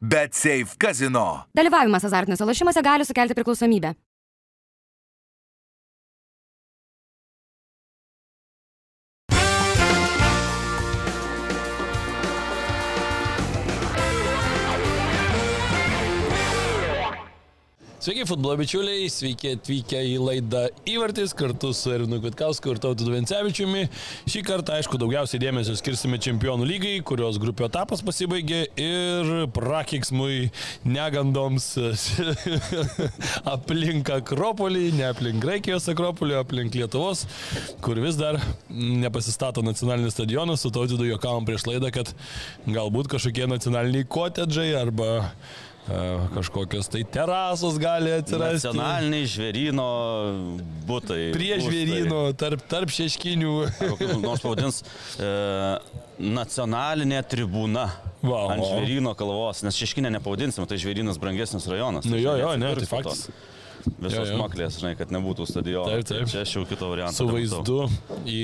Bet Safe Casino. Dalyvavimas azartiniuose lošimuose gali sukelti priklausomybę. Sveiki, futbolo bičiuliai, sveiki atvykę į laidą Įvartis kartu su Erinu Kvitkausku ir Tautu Vencevičiumi. Šį kartą, aišku, daugiausiai dėmesio skirsime Čempionų lygai, kurios grupio etapas pasibaigė ir prakiksmui negandoms aplink Akropolį, ne aplink Graikijos Akropolį, aplink Lietuvos, kur vis dar nepasistato nacionalinis stadionas. Su Tautu juokavom prieš laidą, kad galbūt kažkokie nacionaliniai kotedžai arba kažkokios tai terasos gali atsirasti. Nacionaliniai žvėryno būtai. Prie žvėryno, tarp, tarp šeškinių. Nors pavadins e, nacionalinė tribūna. Wow, ant žvėryno kalvos, nes šeškinė nepavadinsim, tai žvėrynas brangesnis rajonas. Nu jo, jo, ne, tai po to. Visos Jo, jo. smaklės, žinai, kad nebūtų stadiono. Taip, taip. Tai Čia aš jau kito varianto. Su vaizdu į,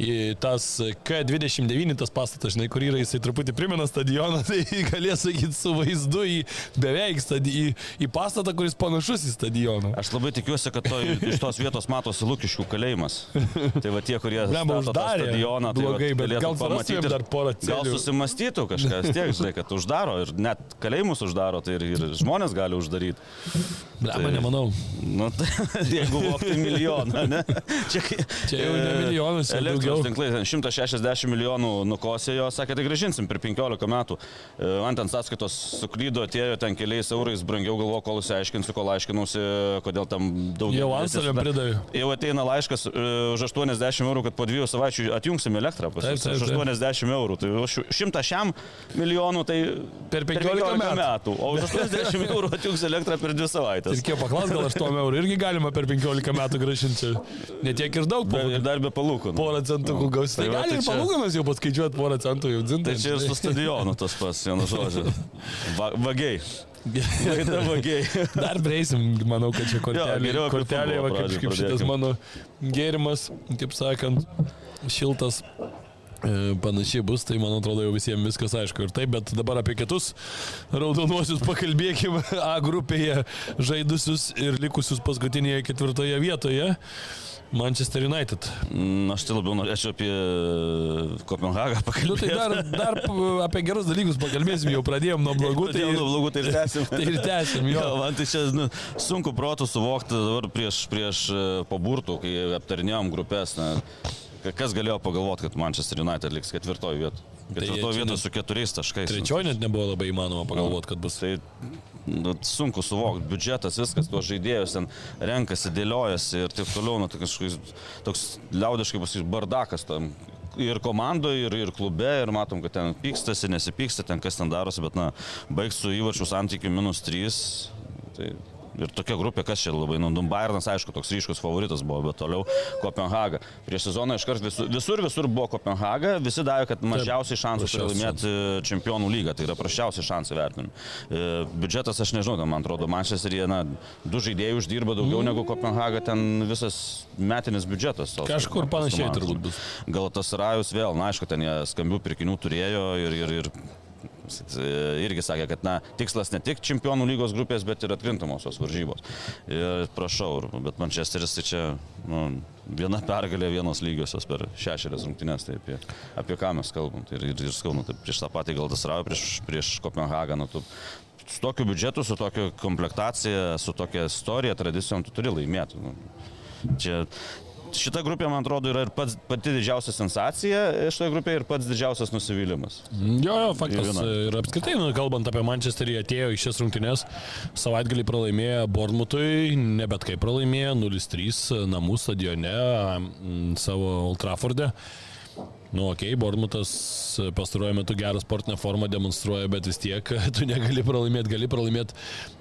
į tas K29 tas pastatas, žinai, kur yra, jisai truputį primena stadioną, tai galės sakyti su vaizdu į beveik stadi, į, į pastatą, kuris panašus į stadioną. Aš labai tikiuosi, kad to, iš tos vietos matosi Lukiškių kalėjimas. Tai va tie, kurie tą uždarė. stadioną, tai Blogai, vat bet gal pamatyti dar porą Gal celių. susimastytų kažkas tiek, žinai, kad uždaro ir net kalėjimus uždaro, tai ir, ir žmonės gali uždaryti. Blema, nemanau. Nu, tai, jeigu vokti milijoną, ne? Čia, Čia jau ne milijonas, jau Elektros tinklai ten 160 milijonų nukosėjo, sakė, tai gražinsim per 15 metų. E, Man ten sąskaitos suklydo, atėjo ten keliais eurais, brangiau galvo, kol išsiaiškinsiu, kol aiškinusi, kodėl tam daugiau. Jau antstoliam pridavė. Jau ateina laiškas e, už 80 eurų, kad po dviejų savaičių atjungsim elektrą. Pas Taip, taip, Už taip. 80 eurų. Tai už 100 šiam milijonų tai Per 15 metų. metų. O už 80 eurų atjungs elektrą per dvi savaitės. Ir kiek paklaus, gal 8 eurų irgi galima per 15 metų gražinti. Netiek ir daug, Be- po, Ir dar be palūkanų. porą centų gausi. Tai Tai gali tai ir čia- palūkanas jau paskaičiuoti porą centų jau dzintai. Tai čia ir su stadionu tas pats, vienu žodžiu. Va, vagiai. Dar prieisim, manau, kad čia kortelė. apie kortelė, va, kaip, kaip šitas mano gėrimas, kaip sakant, šiltas. E, Panašiai bus, tai man atrodo jau visiems viskas aišku ir taip, bet dabar apie kitus raudonuosius pakalbėkime A grupėje žaidusius ir likusius paskutinėje ketvirtoje vietoje. Manchester United. Mm, Aš tai labiau norėčiau apie Kopenhagą Nu, tai pakalbėti. dar, dar apie gerus dalykus pakalbėsim, jau pradėjom nuo blogų, tai nuo blogų, tai ir tęsim. tai ir tęsim, jo. Jo, man tai čia nu, sunku protų suvokti dabar prieš, prieš e, paburtų, kai aptarinėjom grupės. Na, kas galėjo pagalvoti, kad Manchester United liks ketvirtoje vietoje? Ketvirtoje čia vietoje su keturiais taškais. Trečioji net nebuvo labai įmanoma pagalvoti, kad bus. Tai nu, sunku suvokti, biudžetas, viskas, tuos žaidėjus ten renkasi, dėliojasi ir taip toliau, nu, tai kažkoks toks liaudiškai bus bardakas tam. Ir komandoje, ir, ir klube, ir matom, kad ten pykstasi, nesipyksta, ten kas ten darosi, bet, na, baigs su įvarčių santykiu minus 3. Tai Ir tokia grupė, kas čia labai, nu, Bayernas, aišku, toks ryškus favoritas buvo, bet toliau Kopenhaga. Prieš sezoną iškart visur, visur, visur buvo Kopenhaga, visi davė, kad mažiausiai šansų turi laimėti čempionų lygą, tai yra prašiausi šansai vertinami. E, biudžetas, aš nežinau, ten, man atrodo, Manchesteryje, na, du žaidėjai uždirba daugiau Mm. negu Kopenhaga, ten visas metinis biudžetas. tos- Kažkur panašiai turbūt bus. Gal tas Rajus vėl, na, aišku, ten jie skambių pirkinių turėjo ir, ir, ir e, irgi sakė, kad na, tikslas ne tik čempionų lygos grupės, bet ir atkrintamosios varžybos. Ir prašau, ir- bet Manchesteris tai čia nu, viena pergalė vienos lygiosios per šešerias rungtynės, tai apie, apie ką mes kalbam. Tai ir, ir, ir skaunu, tai prieš tą patį Galtasarau, prieš, prieš Kopenhagą. Nu, tu, su tokiu biudžetu, su tokia komplektacija, su tokia istorija, tradicijom tu turi laimėti. Nu, čia, šita grupė, man atrodo, yra ir pats, pati didžiausia sensacija šitoje grupėje ir pats didžiausias nusivylimas. Jo, jo, faktas. viena. Ir apskritai, nu, kalbant apie Manchesterį, atėjo į šias rungtynes, savaitgalį pralaimėjo Bournemouthui, ne bet kaip pralaimėjo, 0-3 namų stadione m, savo Old Trafforde. Nu, okei, okay, Bournemouthas pastaruoju metu gerą sportinę formą demonstruoja, bet vis tiek tu negali pralaimėti, gali pralaimėti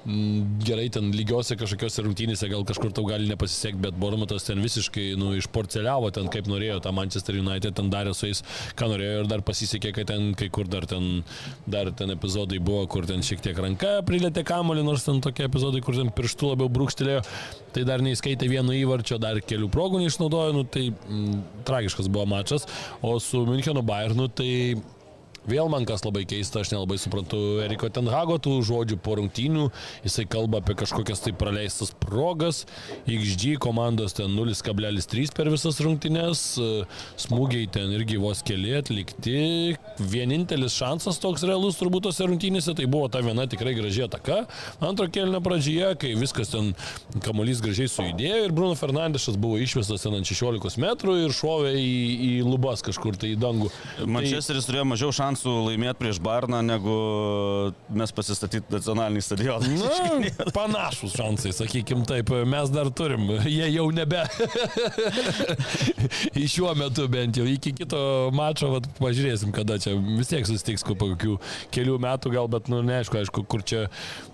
mm, gerai ten lygiose kažkokiose rungtynėse, gal kažkur tau gali nepasisekti, bet Bournemouthas ten visiškai nu, išporceliavo ten kaip norėjo, tą Manchester United ten darė su jais, ką norėjo ir dar pasisekė, kad ten kai kur dar ten, dar ten epizodai buvo, kur ten šiek tiek ranka prilėtė kamolį, nors ten tokie epizodai, kur ten pirštų labiau brūkštelėjo, tai dar neįskaitė vieno įvarčio, dar kelių progų neišnaudojo, nu, tai mm, tragiškas buvo mačas, o su Müncheno Bayernu tai Vėl man kas labai keista, aš nelabai suprantu Eriko Tenhago tų žodžių po rungtynių. Jisai kalba apie kažkokias tai praleistas progas. XG komandos ten 0,3 per visas rungtynės. Smūgiai ten irgi vos keli atlikti. Vienintelis šansas toks realus turbūt tose rungtynėse tai buvo ta viena tikrai graži ataka. Antro kelnio pradžioje, kai viskas ten kamuolys gražiai sujudėjo ir Bruno Fernandešas buvo išvestas ten ant 16 metrų ir šovė į, į lubas kažkur tai į dangų. Mančesteris turėjo mažiau šansų šansų laimėti prieš Barną, negu mes pasistatyti nacionalinį stadioną. Na, panašus šansai, sakykim taip, mes dar turim, jie jau nebe. Šiuo metu bent jau, iki kito mačo, vat, pažiūrėsim, kada čia vis tiek susitiks po kokių kelių metų, gal, bet, nu, neaišku, aišku, kur čia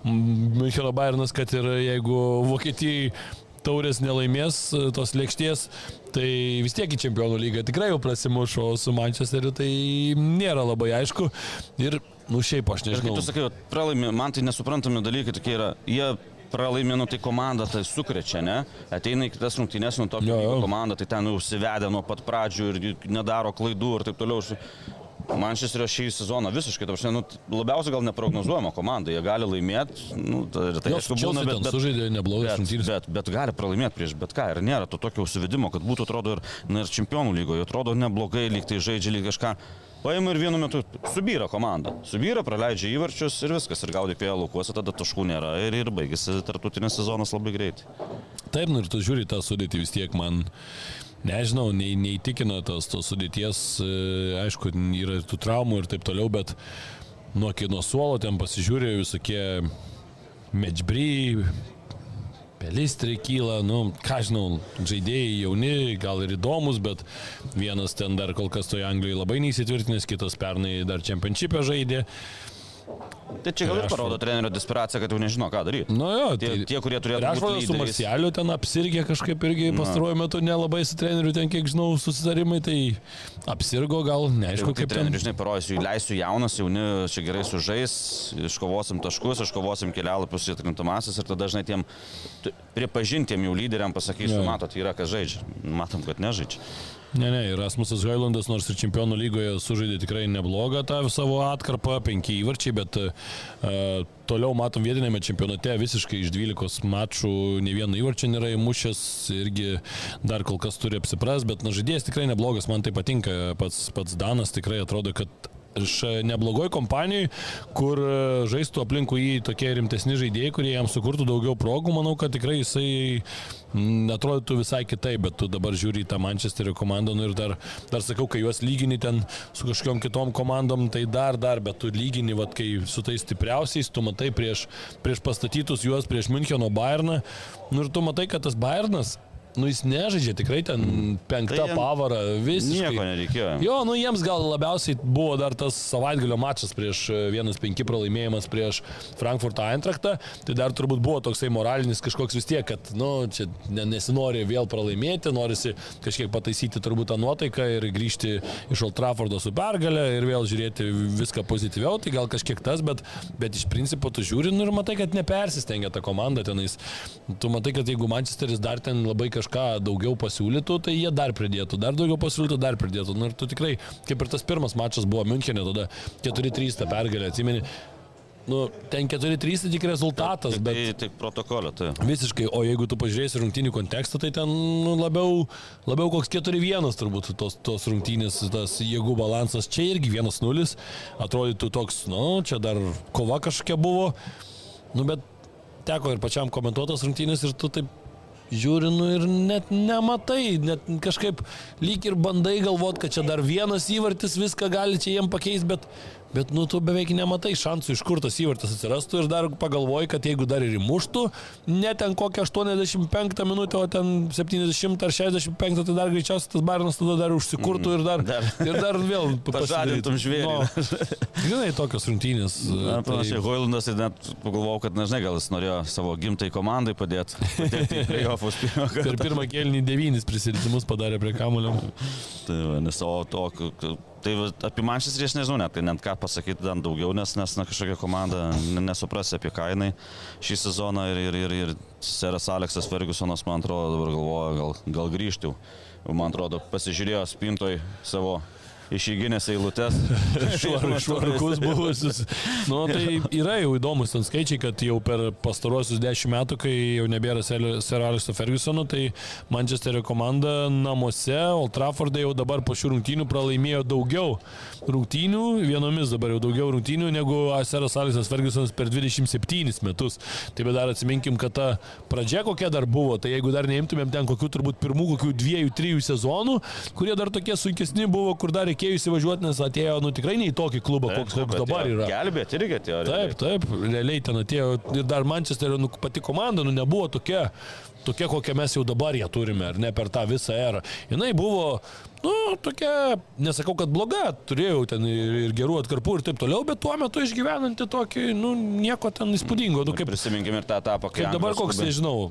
Müncheno Bayernas, kad ir jeigu Vokietijai taurės nelaimės tos lėkšties, tai vis tiek į čempionų lygą tikrai jau prasimušo su Manchesteriu, tai nėra labai aišku. Ir, nu šiaip aš nežinau. Ir kaip tu sakai, pralaimi, man tai nesuprantami dalykai tokie yra. Jie pralaimė, nu tai komanda tai sukrečia, ne? Ateina į kitas rungtynės, nu tokia komanda, tai ten užsivedė nuo pat pradžių ir nedaro klaidų ir taip toliau. Mančesterio šį sezoną visiškai, ta prasme, nu, labiausiai gal neprognozuojama komanda, jie gali laimėti, nu, tai, tai aišku, būna, bet, bet, sužaidė bet, bet, bet gali pralaimėti prieš bet ką ir nėra to tokio užsivedimo, kad būtų, atrodo, ir, na, ir čempionų lygoje, atrodo neblogai, lyg tai žaidžia lyg kažką. Paima ir vienu metu subyra komanda. Subyra, praleidžia įvarčius ir viskas. Ir gaudyk vėl laukuose, tada taškų nėra. Ir, ir baigėsi tartutinės sezonas labai greitai. Taip, nu ir tu žiūri tą sudėtį vis tiek man nežinau, nei, neįtikina tos, tos sudėties, e, aišku, yra ir tų traumų ir taip toliau, bet nuo kino suolo ten pasižiūrė visokie mečbry, pelistrai kyla, nu, ką žinau, žaidėjai jauni, gal ir įdomus, bet vienas ten dar kol kas toje Anglijoje labai neįsitvirtinęs, kitas pernai dar čempionšipę žaidė. Tai čia gal ir parodo trenerio desperaciją, kad jau nežino, ką daryti. Nu jo, tie, tai, tie kurie turėtų būti. Aš manau, su Marcialiu ten apsirgė kažkaip irgi pastaruoju metu nelabai su treneriu, ten kiek žinau, susitarimai, tai apsirgo gal, neaišku, tai, kaip tai treneriui, žinai, parodysiu, leisiu jaunas, jauni, čia gerai sužais, iškovosim taškus, iškovosim kelialapius į atkrintamasis ir tada dažnai tiem pripažintiem jų lyderiam pasakysiu, matot, yra kas žaidžia. Matom, kad nežaidžia. Ne, ne, Rasmusas Hailandas nors ir čempionų lygoje sužaidė tikrai neblogą tą savo atkarpą, penki įvarčiai, bet uh, toliau matom vietinėme čempionate visiškai iš 12 mačų ne vieno įvarčio nėra įmušęs, irgi dar kol kas turi apsipras, bet na, žaidėjas tikrai neblogas, man tai patinka, pats, pats Danas tikrai atrodo, kad iš neblogoj kompanijai, kur e, žaistų aplinkui jį tokie rimtesni žaidėjai, kurie jam sukurtų daugiau progų, manau, kad tikrai jisai atrodytų visai kitaip, bet tu dabar žiūri į tą Manchesterio komandą nu ir dar, dar sakau, kai juos lygini ten su kažkokiam kitom komandom, tai dar, dar, bet tu lygini, vat, kai su tais stipriausiais, tu matai prieš, prieš pastatytus juos prieš Müncheno Bayerną, nu ir tu matai, kad tas Bayernas Nu jis nežaidžia, tikrai ten penktą tai pavarą, visiškai. Nieko nereikėjo. Jo, nu jiems gal labiausiai buvo dar tas savaitgalio mačas prieš 1-5 pralaimėjimas prieš Frankfurto Eintrachtą, tai dar turbūt buvo toksai moralinis kažkoks vis tiek, kad, nu, čia nesinori vėl pralaimėti, norisi kažkiek pataisyti turbūt tą nuotaiką ir grįžti iš Old Traffordo su pergalė ir vėl žiūrėti viską pozityviau, tai gal kažkiek tas, bet, bet iš principo tu žiūri nu, ir matai, kad nepersistengia ta komanda tenais. Tu matai, kad jeigu Manchesteris dar ten labai kažkas kažką daugiau pasiūlytų, tai jie dar pridėtų, dar daugiau pasiūlytų, dar pridėtų. Nu, ir tu tikrai, kaip ir tas pirmas mačas buvo Münchenė, tada 4-3 tą pergalę, atsimeni. Nu, ten 4-3 tai tik rezultatas, tik, bet... Tai tik protokolė, tai. Visiškai, o jeigu tu pažiūrėsi rungtynių kontekstą, tai ten nu, labiau, labiau koks 4-1 turbūt tos, tos rungtynės, tas jėgų balansas. Čia irgi 1-0, atrodytų toks, nu, čia dar kova kažkokia buvo, nu, bet teko ir pačiam komentuotas rungtynės ir tu taip žiūri, nu ir net nematai, net kažkaip lyg ir bandai galvot, kad čia dar vienas įvartis viską gali čia jiem pakeisti, bet Bet, nu, tu beveik nematai šansų, iš kur tas įvartas atsirastų ir dar pagalvoji, kad jeigu dar ir įmuštų, ne ten kokią 85 minutę, o ten 70 ar 65, tai dar greičiausiai tas Barinas tada dar užsikurtų ir dar, dar. Ir dar vėl pažadintum žvėrį. No, žinai, tokios rungtynės. Na, panašiai, tai... Hoilandas tai net pagalvojau, kad, nežinai, gal jis norėjo savo gimtai komandai padėti. per pirmą kėlinį devynis prisilietimus padarė prie kamulio. Tai, nes o to, Tai apie Manchesterį aš nežinau net, tai net ką pasakyti dar daugiau, nes, nes na, kažkokia komanda nesuprasi apie kainai šį sezoną ir, ir, ir, ir seras Aleksas Fergusonas, man atrodo, dabar galvoja, gal, gal grįžti. Man atrodo, pasižiūrėjo spintoj savo išeiginės eilutes. Švar- Švarukus buvusius. Nu, tai yra jau įdomus ten skaičiai, kad jau per pastaruosius dešimt metų, kai jau nebėra Sir Alisto Fergusono, tai Manchesterio komanda namuose, Old Trafford'e jau dabar po šių rungtynių pralaimėjo daugiau rungtynių, vienomis dabar jau daugiau rungtynių negu Siras Alisas Fergusonas per 27 metus. Tai bet dar atsiminkim, kad ta pradžia kokia dar buvo, tai jeigu dar neimtumėm ten kokių turbūt pirmų kokių dviejų, trijų sezonų, kurie dar tokie sunkesni buvo, kur dar reikėjo įsivažiuoti, nes atėjo, nu tikrai ne į tokį klubą, koks, koks dabar yra. Gelbėti irgi atėjo. Taip, taip, realiai ten atėjo ir dar Manchesterio nu, pati komanda nu, nebuvo tokia, tokia, kokią mes jau dabar ją turime, ar ne per tą visą erą. Jis buvo, nu, tokia, nesakau, kad bloga, turėjau ten ir, ir gerų atkarpų ir taip toliau, bet tuo metu išgyvenanti tokį, nu, nieko ten įspūdingo. Nu, kaip, Prisiminkime ir tą etapą, kai... dabar koks, nežinau,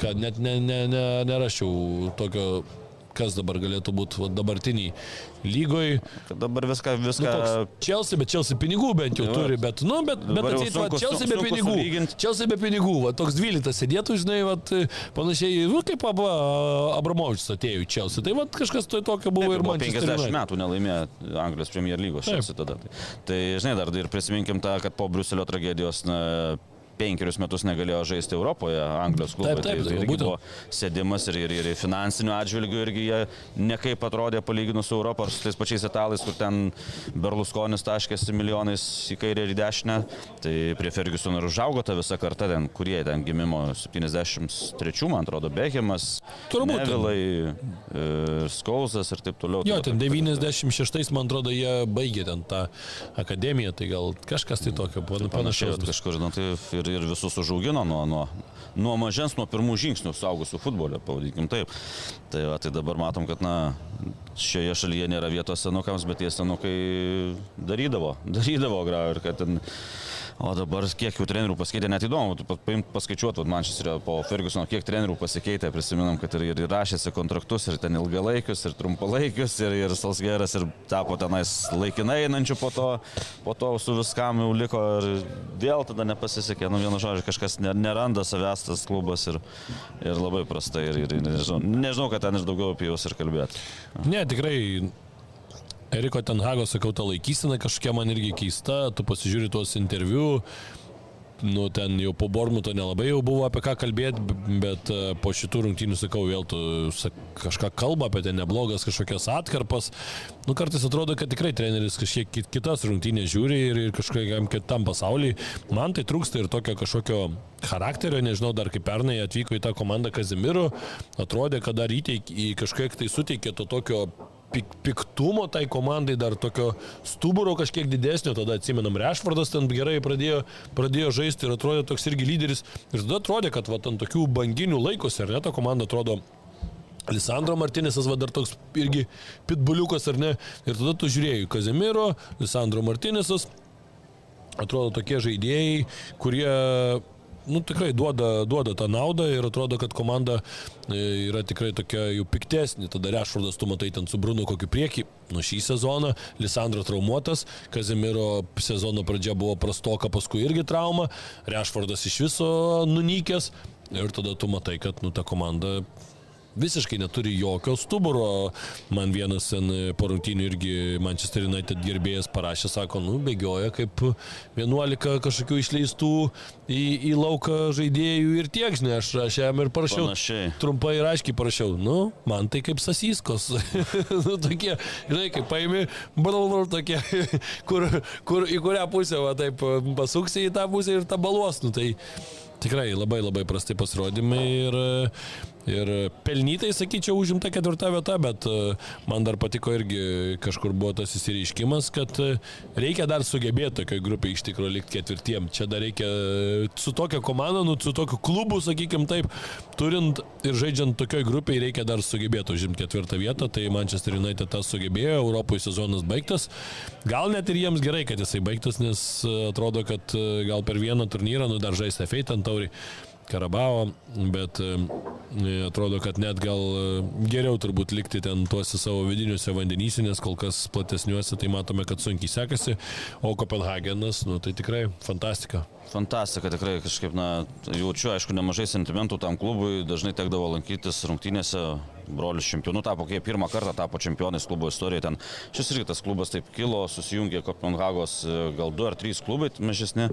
kad net ne, ne, ne, nerašiau tokio, kas dabar galėtų būti va, dabartiniai lygoje. Kad Dabar viską, Nu, viską... koks Chelsea, bet Chelsea pinigų bent jau Jo. turi, bet, nu, bet, bet jau atseit, va, Chelsea be pinigų. Chelsea be pinigų, va, toks 12 sėdėtų, žinai, va, panašiai, nu, kaip Aba Abramovičius atėjo į Chelsea. Tai va, kažkas to tokio buvo Taip, ir man 50 metų nelaimėjo Anglijos Premier lygos šiandien tada. Tai, tai, žinai, dar ir prisiminkim tą, kad po Bruselio tragedijos na, penkerius metus negalėjo žaisti Europoje, Anglijos klubai. Taip, taip, tai, tai buvo sėdimas ir, ir, ir finansinių atžvilgių irgi jie nekaip atrodė palyginus su Europą ar su tais pačiais italais, kur ten Berlusconis taškėsi milijonais į kairę ir į dešinę. Tai prie Fergusono ir užaugo ta visa karta, ten, kurie ten gimimo 73, man atrodo, Behemas, Turbūt. Nevilai, e, Skausas ir taip toliau. Jo, Tai ten va, 96, man atrodo, jie baigė ten tą akademiją, tai gal kažkas tai tokio pan- Panašiai, panašaus. kažkur, nu, tai ir, ir visus užaugino nuo, nuo, nuo mažens, nuo pirmų žingsnių saugusių futbolio, pavadinkim taip. Tai, va, tai dabar matom, kad na, šioje šalyje nėra vietos senukams, bet tie senukai darydavo, darydavo grau ir kad ten... O dabar kiek jau trenerių pasikeitė, net įdomu, paskaičiuot, vat, Manchesterio po Fergusono, kiek trenerių pasikeitė, prisiminam, kad ir, ir, rašėsi kontraktus, ir ten ilgalaikius, ir trumpalaikius, ir, ir Salsgeras, ir tapo tenais laikinai einančių po to, po to su viskam jau liko ir vėl tada nepasisekė, nu vienu žodžiu, kažkas ne- neranda savęs tas klubas ir, ir labai prastai, ir, ir nežinau, nežinau, kad ten ir daugiau apie juos ir kalbėti. Ne, tikrai. Eriko Tenhago, sakau, ta laikysena kažkokia man irgi keista, tu pasižiūri tuos interviu, nu ten jau po Bormuto nelabai jau buvo apie ką kalbėti, bet e, po šitų rungtynių, sakau, vėl tu sak, kažką kalba apie ten neblogas kažkokias atkarpas. Nu kartais atrodo, kad tikrai treneris kažkiek kit- kitas rungtynės žiūri ir, ir kažkokiam kitam pasauliui. Man tai trūksta ir tokio kažkokio charakterio, nežinau, dar kaip pernai atvyko į tą komandą Kazimiru, atrodė, kad dar įteik, kažkiek tai suteikė to tokio pik, piktumo tai komandai, dar tokio stuburo kažkiek didesnio, tada atsimenam, Rešvardas ten gerai pradėjo, pradėjo žaisti ir atrodė toks irgi lyderis. Ir tada atrodė, kad va, ant tokių banginių laikosi, ar ne, ta komanda atrodo Lisandro Martinėsas, va dar toks irgi pitbuliukas, ar ne. Ir tada tu žiūrėjai Kazimiro, Lisandro Martinėsas, atrodo tokie žaidėjai, kurie nu, tikrai duoda, duoda tą naudą ir atrodo, kad komanda e, yra tikrai tokia jau piktesnė. Tada Rešfordas, tu matai ten su Bruno kokį priekį. Nu šį sezoną Lisandro traumuotas, Kazimiro sezono pradžia buvo prastoka, paskui irgi trauma, Rešfordas iš viso nunykęs ir tada tu matai, kad nu, ta komanda visiškai neturi jokio stuburo. Man vienas ten po rungtynių irgi Manchester United gerbėjas parašė, sako, nu, bėgioja kaip 11 kažkokių išleistų į, į lauką žaidėjų ir tiek, žinai, aš, aš jam ir parašiau. Panašiai. Trumpai ir aiškiai parašiau, nu, man tai kaip sasyskos. nu, tokie, žinai, kaip paimi, blablabla, tokie, kur, kur, į kurią pusę, va, taip, pasuksi į tą pusę ir tą balos. Nu, tai tikrai labai labai prastai pasirodymai ir, ir pelnytai, sakyčiau, užimta ketvirta vieta, bet e, man dar patiko irgi kažkur buvo tas įsireiškimas, kad e, reikia dar sugebėti tokioj grupiai iš tikrųjų likti ketvirtiem. Čia dar reikia e, su tokia komanda, nu, su tokiu klubu, sakykim taip, turint ir žaidžiant tokioj grupiai reikia dar sugebėti užimti ketvirtą vietą, tai Manchester United tas sugebėjo, Europoje sezonas baigtas. Gal net ir jiems gerai, kad jisai baigtas, nes e, atrodo, kad e, gal per vieną turnyrą, nu dar žaisti Feit ant taurį. Karabao, bet e, atrodo, kad net gal e, geriau turbūt likti ten tuose savo vidiniuose vandenyse, nes kol kas platesniuose tai matome, kad sunkiai sekasi, o Kopenhagenas, nu tai tikrai fantastika. Fantastika, tikrai kažkaip, na, jaučiu, aišku, nemažai sentimentų tam klubui, dažnai tekdavo lankytis rungtynėse brolis čempionu tapo, kai pirmą kartą tapo čempionais klubo istorijoje. Ten šis irgi tas klubas taip kilo, susijungė Kopenhagos e, gal du ar trys klubai mažesni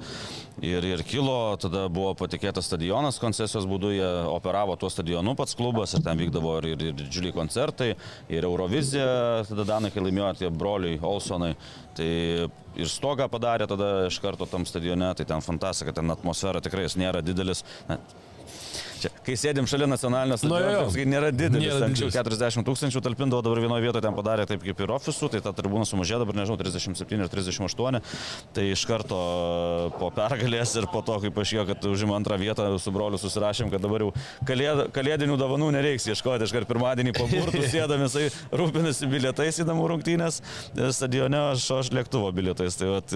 ir, ir kilo, tada buvo patikėtas stadionas koncesijos būdu, jie operavo tuo stadionu pats klubas ir ten vykdavo ir, ir, ir didžiuliai koncertai, ir Eurovizija, tada Danai, kai laimėjo tie broliai Olsonai. Tai ir stogą padarė tada iš karto tam stadione, tai ten fantastika, ten atmosfera tikrai nėra didelis. Na, Čia, kai sėdim šalia nacionalinio stadiono, tai nėra didelis. Nėra Anksčiau 40 tūkstančių talpindavo, dabar vienoje vietoje ten padarė taip kaip ir ofisų, tai ta tribūna sumažėjo dabar, nežinau, 37 ar 38. Tai iš karto po pergalės ir po to, kai paaiškėjo, kad užima antrą vietą, su broliu susirašėm, kad dabar jau kalėd, kalėdinių dovanų nereiks ieškoti. Iškart pirmadienį po burtų sėdami, jisai rūpinasi bilietais į namų rungtynės stadione, aš, aš lėktuvo bilietais. Tai vat,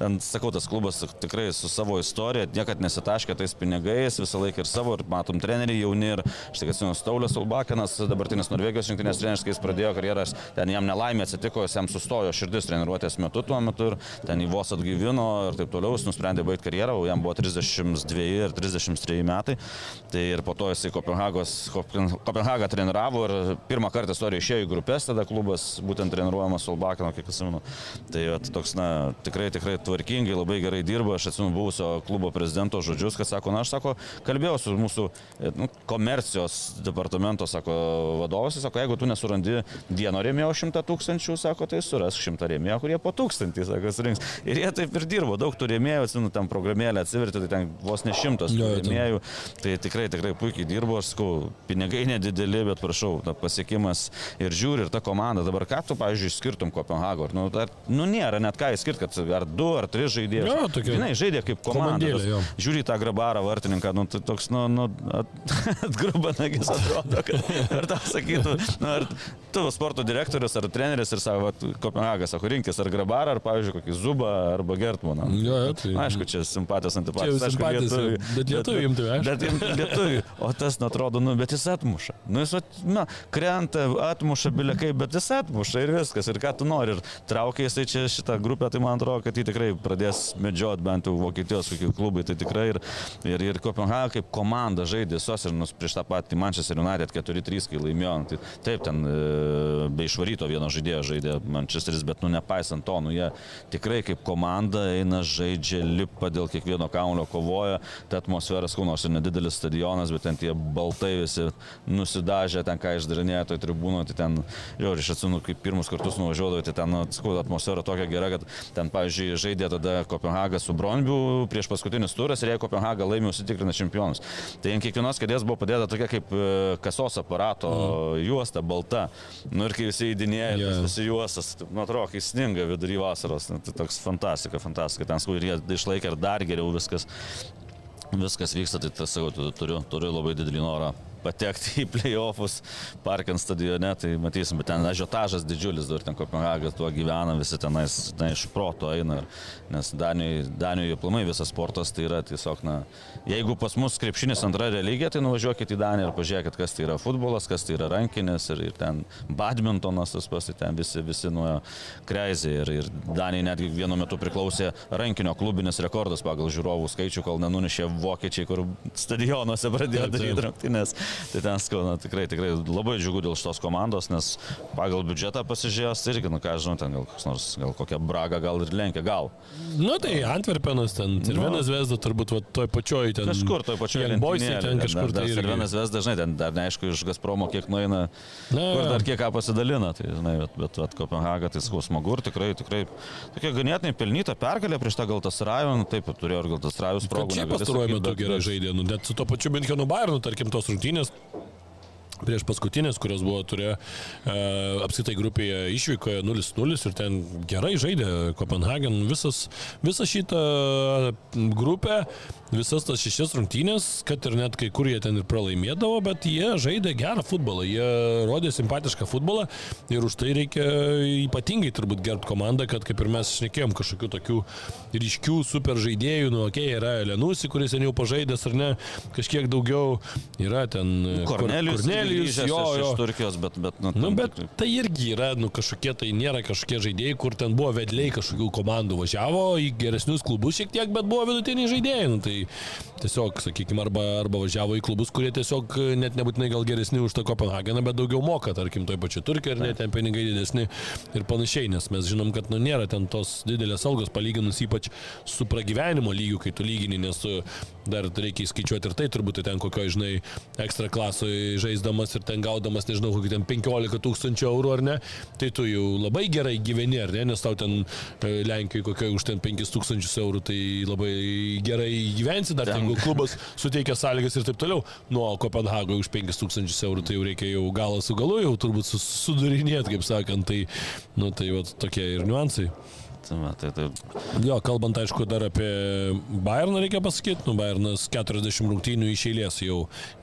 ten, sakau, tas klubas tikrai su savo istorija, niekad nesitaškė tais pinigais, visą laiką ir savo, ir matom treneriai jauni ir štai kas Sinas Taulias Ulbakinas, dabartinis Norvegijos rinktinės treneris, kai jis pradėjo karjeras, ten jam nelaimė atsitiko, jam sustojo širdis treniruotės metu tuo metu ir ten į vos atgyvino ir taip toliau, jis nusprendė baigti karjerą, jam buvo 32 ir 33 metai. Tai ir po to jisai Kopenhagą treniravo ir pirmą kartą istorijoje išėjo į grupės, tada klubas būtent treniruojamas Ulbakino, kiek atsimenu. Tai at, toks, na, tikrai, tikrai tvarkingai, labai gerai dirba, aš atsimenu buvusio klubo prezidento žodžius, kad sako, na, aš sako, kalbėjau su mūsų E, nu, komercijos departamento, sako vadovas, sako, jeigu tu nesurandi vieno rėmėjo šimtą tūkstančių, sako, tai suras šimtą rėmėjo, kurie po tūkstantį, sako, surinks. Ir jie taip ir dirbo, daug tų rėmėjų, atsimenu, tam programėlę atsiverti, tai ten vos ne šimtas jo, rėmėjų. Tai tikrai, tikrai puikiai dirbo, aš sakau, pinigai nedideli, bet prašau, ta pasiekimas ir žiūri, ir ta komanda. Dabar ką tu, pavyzdžiui, skirtum Kopenhago? Nu, ar, nu nėra net ką įskirti, kad ar du, ar tris žaidėjus. Jo, tokia. Žinai, žaidė kaip komanda. Žiūri tą grabarą vartininką, nu, tai toks, nu, nu, atgrubanagis atrodo, kad ar tau sakytų, nu, ar tu sporto direktorius ar treneris ir savo Kopenhagas, sako, rinkis ar Grabarą, ar, pavyzdžiui, kokį Zubą arba Gertmaną. Jo, jo, tai... Aišku, čia simpatijos antipatijos. Čia simpatijos, lietuvi, bet lietuvių imtų, aišku. Bet lietuvių, o tas, nu, atrodo, nu, bet jis atmuša. Nu, jis, na, krenta, atmuša bilikai, bet jis atmuša ir viskas. Ir ką tu nori. Ir traukia jisai čia šitą grupę, tai man atrodo, kad jį tikrai pradės medžiot bent jau Vokietijos kokie klubai. Tai tikrai ir, ir, ir Kopenhaga kaip komanda žaidė visos ir nus prieš tą patį Manchester United 4-3, kai laimėjo. Tai, taip, ten e, be išvaryto vieno žaidėjo žaidė Manchesteris, bet nu nepaisant to, nu jie tikrai kaip komanda eina, žaidžia, lipa dėl kiekvieno kaulio, kovoja. Ta atmosfera, skau, nors ir nedidelis stadionas, bet ten tie baltai visi nusidažę, ten ką išdarinėjo toj tribūnoje, tai ten, jo, aš atsinu, kaip pirmus kartus nuvažiuodavau, tai ten, nu, skau, atmosfera tokia gera, kad ten, pavyzdžiui, žaidė tada Kopenhaga su Bronbiu prieš paskutinis turas ir jei Kopenhaga laimė, užsitikrina čempionus. Tai ant kiekvienos kėdės buvo padėta tokia kaip e, kasos aparato mm. juosta, balta. Nu ir kai visi įdinėja, yeah. visi juostas, nu atrodo, kai sninga vidury vasaros, nu, tai toks fantastika, fantastika. Ten skau ir jie išlaikė ir dar geriau viskas, viskas vyksta, tai tas, sakau, turiu, turiu labai didelį norą patekti į playoffus Parkent stadione, tai matysim, bet ten ažiotažas didžiulis, dar ten Kopenhagas tuo gyvena, visi tenais ten iš proto eina, nes Danijoje, plamai visas sportas tai yra tiesiog, na, jeigu pas mus krepšinis antra religija, tai nuvažiuokit į Daniją ir pažiūrėkit, kas tai yra futbolas, kas tai yra rankinės ir, ir ten badmintonas, tas pasi, ten visi, visi nuo kreizė ir, ir Danijai netgi vienu metu priklausė rankinio klubinis rekordas pagal žiūrovų skaičių, kol nenunešė vokiečiai, kur stadionuose pradėjo daryti rungtynės. Tai ten skauna tikrai, tikrai labai džiugu dėl šitos komandos, nes pagal biudžetą pasižiūrėjęs irgi, nu ką žinau, ten gal, nors, gal kokią bragą gal ir lenkia, gal. Nu tai Antverpenas ten, ir nu, vienas Vesda turbūt va, toj pačioj ten. Kažkur toj pačioj Boisai ten kažkur tai. Ir vienas Vesda dažnai ten, dar neaišku, iš Gazpromo kiek nueina, Na, kur dar kiek ką pasidalina, tai žinai, bet, bet, bet Kopenhaga tai smagu ir tikrai, tikrai tokia ganėtinai pelnyta pergalė prieš tą gal tas Rajų, nu, taip, turėjo ir gal tas Rajus progų. Čia pastaruoju metu gerai žaidė, nu, net su to pačiu Minchenu Bayernu, tarkim, tos rungtynės prieš paskutinės, kurios buvo turėjo e, apskritai grupėje išvykoje 0-0 ir ten gerai žaidė Kopenhagen visas, visą šitą grupę, visas tas šešias rungtynės, kad ir net kai kur jie ten ir pralaimėdavo, bet jie žaidė gerą futbolą, jie rodė simpatišką futbolą ir už tai reikia ypatingai turbūt gerbti komandą, kad kaip ir mes šnekėjom kažkokių tokių ryškių super žaidėjų, nu, okei, okay, yra Lenusi, kuris seniau pažaidęs ar ne, kažkiek daugiau yra ten Kornelijus. Kornelijus grįžęs jo, jo. iš Turkijos, bet... bet nu, nu, bet tikrai. tai irgi yra, nu, kažkokie, tai nėra kažkokie žaidėjai, kur ten buvo vedliai kažkokių komandų važiavo į geresnius klubus šiek tiek, bet buvo vidutiniai žaidėjai. Nu, tai tiesiog, sakykime, arba, arba važiavo į klubus, kurie tiesiog net nebūtinai gal geresni už tą Kopenhageną, bet daugiau moka, tarkim, toj pačioj Turkijoje ir net ten pinigai didesni ir panašiai, nes mes žinom, kad nu, nėra ten tos didelės algos palyginus ypač su pragyvenimo lygiu, kai tu lygini, nes tu dar reikia įskaičiuoti ir tai, turbūt ten kokio, žinai, ekstra klasoje žaisdamas ir ten gaudamas, nežinau, kokį ten 15 tūkstančių eurų ar ne, tai tu jau labai gerai gyveni, ar ne, nes tau ten e, Lenkijoje kokio už ten 5 tūkstančius eurų, tai labai gerai gyvensi, dar ten klubas suteikia sąlygas ir taip toliau. Nuo Kopenhago už 5 tūkstančius eurų tai jau reikia jau galą su galu, jau turbūt sudarinėti, kaip sakant, tai, nu, tai va, tokie ir niuansai. Tai, va, tai, tai... Jo, kalbant aišku dar apie Bayerną reikia pasakyti, nu Bayernas 40 rungtynių iš eilės jau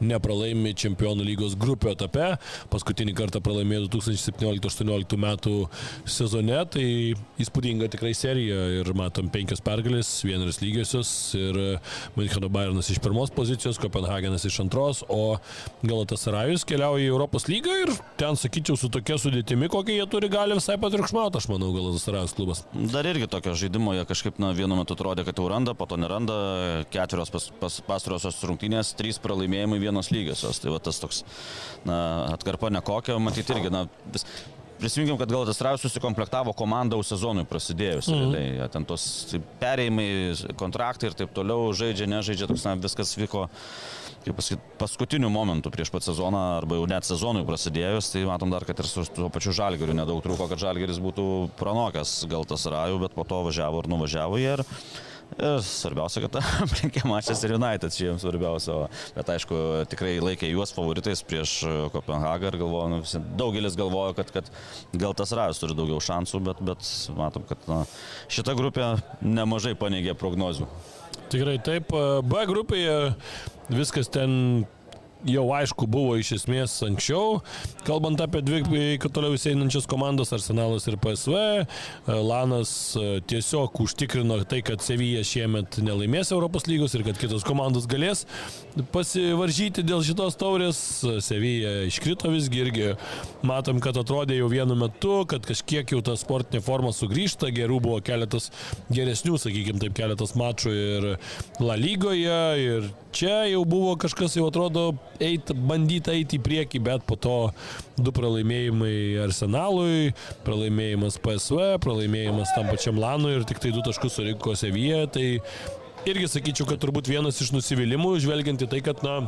nepralaimi Čempionų lygos grupio etape, paskutinį kartą pralaimėjo 2017-2018 metų sezone, tai įspūdinga tikrai serija ir matom penkias pergalės, vienas lygiosios ir Müncheno Bayernas iš pirmos pozicijos, Kopenhagenas iš antros, o Galatas Rajus keliauja į Europos lygą ir ten, sakyčiau, su tokia sudėtimi, kokią jie turi, gali visai patriukšmauti, aš manau, Galatas Rajus klubas dar irgi tokio žaidimo, jie kažkaip na, vienu metu atrodė, kad jau randa, po to neranda, keturios pas, pas, pastarosios rungtynės, trys pralaimėjimai, vienos lygiosios. Tai va tas toks, na, atkarpa nekokia, matyti irgi, na, vis, Prisiminkim, kad gal tas Raus susikomplektavo komandą jau sezonui prasidėjus. Mm -hmm. Tai ten tos perėjimai, kontraktai ir taip toliau žaidžia, nežaidžia, toks, na, viskas vyko kaip pasakyti, paskutiniu momentu prieš pat sezoną arba jau net sezonui prasidėjus, tai matom dar, kad ir su tuo pačiu Žalgiriu nedaug trūko, kad Žalgiris būtų pranokęs gal tas Rajų, bet po to važiavo ir nuvažiavo jie. Ir Ir svarbiausia, kad aplinkė Manchester United, čia jiems svarbiausia. Bet aišku, tikrai laikė juos favoritais prieš Kopenhagą ir galvoju, nu, daugelis galvojo, kad, kad gal tas Rajas turi daugiau šansų, bet, bet matom, kad na, šita grupė nemažai paneigė prognozių. Tikrai taip, B grupėje viskas ten jau aišku buvo iš esmės anksčiau, kalbant apie dvi toliau einančias komandas, Arsenalas ir PSV, e, Lanas e, tiesiog užtikrino tai, kad Sevija šiemet nelaimės Europos lygos ir kad kitos komandos galės pasivaržyti dėl šitos taurės. Sevija iškrito visgi irgi, matom, kad atrodė jau vienu metu, kad kažkiek jau ta sportinė forma sugrįžta, gerų buvo keletas geresnių, sakykime taip, keletas mačų ir La lygoje, ir čia jau buvo kažkas jau atrodo eit, bandyti eiti į priekį, bet po to du pralaimėjimai Arsenalui, pralaimėjimas PSV, pralaimėjimas tam pačiam Lanui ir tik tai du taškus surinko Sevija. Tai irgi sakyčiau, kad turbūt vienas iš nusivylimų, žvelgiant į tai, kad, na,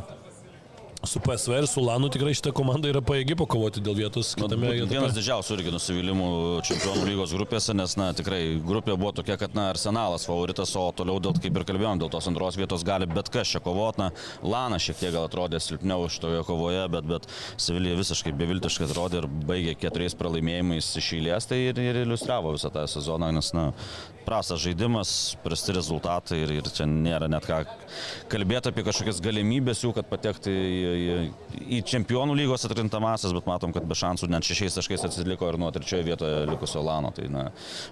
su PSV ir su Lanu tikrai šitą komandą yra pajėgi pakovoti dėl vietos kitame. Vienas didžiausių irgi nusivylimų čempionų lygos grupėse, nes, na, tikrai grupė buvo tokia, kad, na, Arsenalas favoritas, o toliau, dėl, kaip ir kalbėjom, dėl tos antros vietos gali bet kas čia kovoti. Na, Lana šiek tiek gal atrodė silpniau šitoje kovoje, bet, bet Sevilija visiškai beviltiškai atrodė ir baigė keturiais pralaimėjimais iš eilės, tai ir, ir iliustravo visą tą sezoną, nes, na, prastas žaidimas, prasti rezultatai ir, ir čia nėra net ką kalbėti apie kažkokias galimybės jų, kad patekti į, į, į čempionų lygos atrintamasias, bet matom, kad be šansų net šešiais taškais atsiliko ir nuo trečiojo vietoje likusio Lano. Tai na,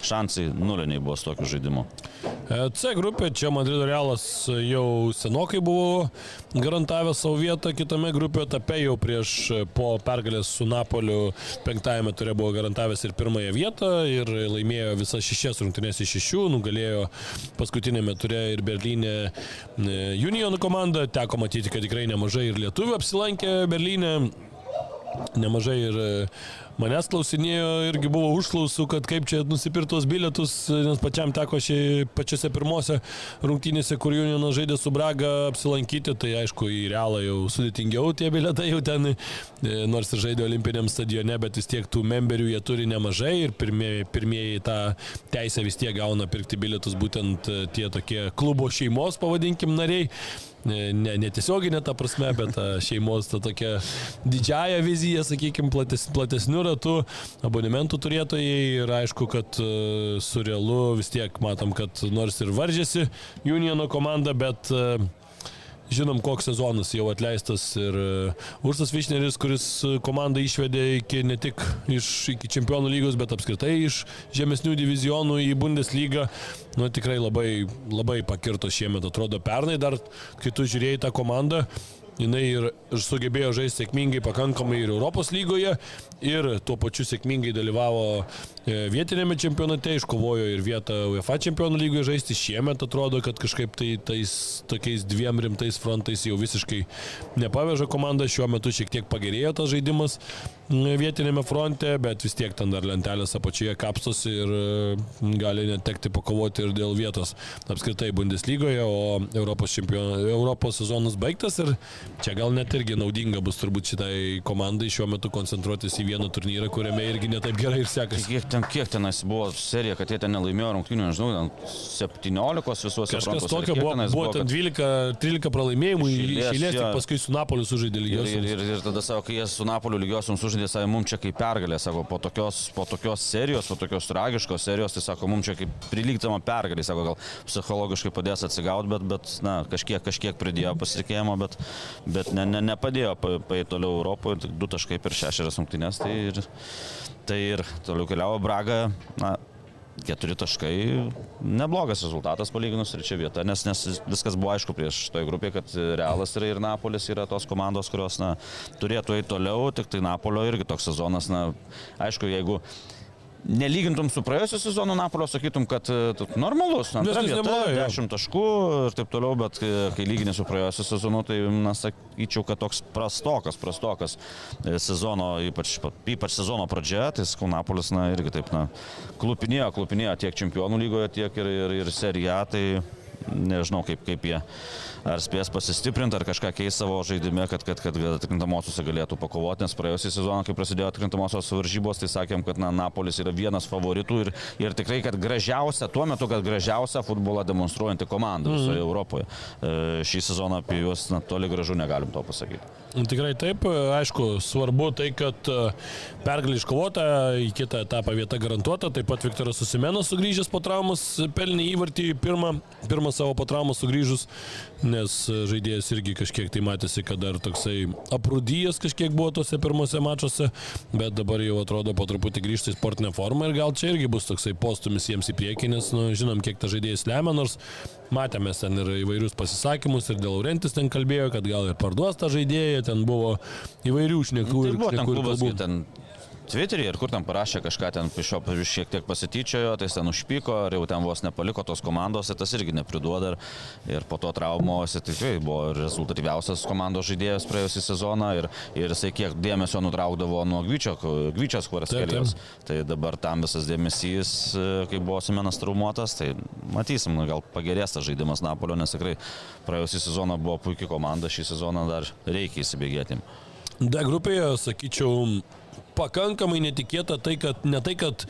šansai nuliniai buvo su tokiu žaidimu. E, C grupė, čia Madrido Realas jau senokai buvo garantavęs savo vietą kitame grupėje etape, jau prieš po pergalės su Napoliu penktajame turė buvo garantavęs ir pirmąją vietą ir laimėjo visas šešias rungtynės iš šešių, nugalėjo paskutinėme turė ir Berlyne Union komanda, teko matyti, kad tikrai nemažai ir lietuvių apsilankė Berlyne nemažai ir Manęs klausinėjo, irgi buvo užklausų, kad kaip čia nusipirtos bilietus, nes pačiam teko šiai pačiose pirmose rungtynėse, kur Junionas žaidė su Braga apsilankyti, tai aišku, į realą jau sudėtingiau tie bilietai jau ten, e, nors ir žaidė olimpiniam stadione, bet vis tiek tų memberių jie turi nemažai ir pirmieji, pirmieji tą teisę vis tiek gauna pirkti bilietus būtent e, tie tokie klubo šeimos, pavadinkim, nariai ne, ne tiesioginė ta prasme, bet ta šeimos ta tokia didžiaja vizija, sakykime, plates, platesnių ratų, abonementų turėtojai ir aišku, kad su realu vis tiek matom, kad nors ir varžėsi Uniono komanda, bet uh, žinom, koks sezonas jau atleistas ir e, Ursas Višneris, kuris komandą išvedė iki ne tik iš iki čempionų lygos, bet apskritai iš žemesnių divizionų į Bundeslygą, nu tikrai labai, labai pakirto šiemet, atrodo, pernai dar, kai tu žiūrėjai tą komandą, jinai ir, ir sugebėjo žaisti sėkmingai pakankamai ir Europos lygoje, ir tuo pačiu sėkmingai dalyvavo e, vietinėme čempionate, iškovojo ir vietą UEFA čempionų lygoje žaisti. Šiemet atrodo, kad kažkaip tai tais tokiais dviem rimtais frontais jau visiškai nepaveža komanda, šiuo metu šiek tiek pagerėjo tas žaidimas vietinėme fronte, bet vis tiek ten dar lentelės apačioje kapstosi ir e, gali netekti pakovoti ir dėl vietos apskritai Bundeslygoje, o Europos, čempion... Europos sezonas baigtas ir čia gal net irgi naudinga bus turbūt šitai komandai šiuo metu koncentruotis į vieną turnyrą, kuriame irgi netaip gerai ir sekasi. Kiek ten, kiek tenas buvo serija, kad jie ten nelaimėjo rungtynių, nežinau, 17 visuose. Kažkas tokio buvo, buvo, ten 12, 13 pralaimėjimų iš eilės, paskui su Napoliu sužaidė lygiosios. Ir, ir, ir, ir tada savo, kai jie su Napoliu lygiosios sužaidė, savo, mums čia kaip pergalė, sako, po tokios, po tokios serijos, po tokios tragiškos serijos, tai sako, mums čia kaip prilygtama pergalė, sako, gal psichologiškai padės atsigauti, bet, bet na, kažkiek, kažkiek pridėjo pasitikėjimo, bet, bet ne, ne, nepadėjo paėti toliau Europoje, du taškai per šešerias rungtynės, tai ir, tai ir toliau keliavo Braga, na, keturi taškai, neblogas rezultatas palyginus ir čia vieta, nes, nes viskas buvo aišku prieš toj grupėje, kad Realas yra ir Napolis yra tos komandos, kurios na, turėtų eiti toliau, tik tai Napolio irgi toks sezonas, na, aišku, jeigu nelygintum su praėjusiu sezonu Napolio, sakytum, kad e, normalus, neblogai, 10 taškų ir taip toliau, bet kai, lyginė su praėjusiu sezonu, tai, na, sakyčiau, kad toks prastokas, prastokas e, sezono, ypač, ypač sezono pradžia, tai sakau, Napolis, na, irgi taip, na, klupinėjo, klupinėjo tiek čempionų lygoje, tiek ir, ir, ir seriją, tai nežinau, kaip, kaip jie ar spės pasistiprinti, ar kažką keis savo žaidime, kad, kad, kad atkrintamosiuose galėtų pakovoti, nes praėjusią sezoną, kai prasidėjo atkrintamosios varžybos, tai sakėm, kad na, Napolis yra vienas favoritų ir, ir tikrai, kad gražiausia, tuo metu, kad gražiausia futbolą demonstruojanti komanda visoje mhm. Europoje. E, šį sezoną apie juos na, toli gražu negalim to pasakyti. Tikrai taip, aišku, svarbu tai, kad e, pergalė iškovota, į kitą etapą vieta garantuota, taip pat Viktoras Susimenas sugrįžęs po traumos pelnė įvartį pirmą, pirmą savo po traumos sugrįžus nes žaidėjas irgi kažkiek tai matėsi, kad dar toksai aprūdyjas kažkiek buvo tose pirmose mačiuose, bet dabar jau atrodo po truputį grįžti į sportinę formą ir gal čia irgi bus toksai postumis jiems į priekį, nes nu, žinom, kiek ta žaidėjas lemia, nors matėme ten ir įvairius pasisakymus ir dėl Laurentis ten kalbėjo, kad gal ir parduos tą žaidėją, ten buvo įvairių šnekų. Nu, tai ir buvo ten klubas, ten Twitter'į ir kur ten parašė kažką ten iš jo šiek tiek pasityčiojo, tai jis ten užpyko ir jau ten vos nepaliko tos komandos, tai tas irgi nepriduoda ir, ir po to traumos tai tikrai buvo rezultatyviausias komandos žaidėjas praėjusią sezoną ir, ir jisai kiek dėmesio nutraukdavo nuo Gvyčio, Gvyčios kvarskelijos. Tai dabar tam visas dėmesys, kai buvo Simenas traumuotas, tai matysim, gal pagerės tas žaidimas Napolio, nes tikrai praėjusią sezoną buvo puikia komanda, šį sezoną dar reikia įsibėgėti. D grupėje, sakyčiau, pakankamai netikėta tai, kad ne tai, kad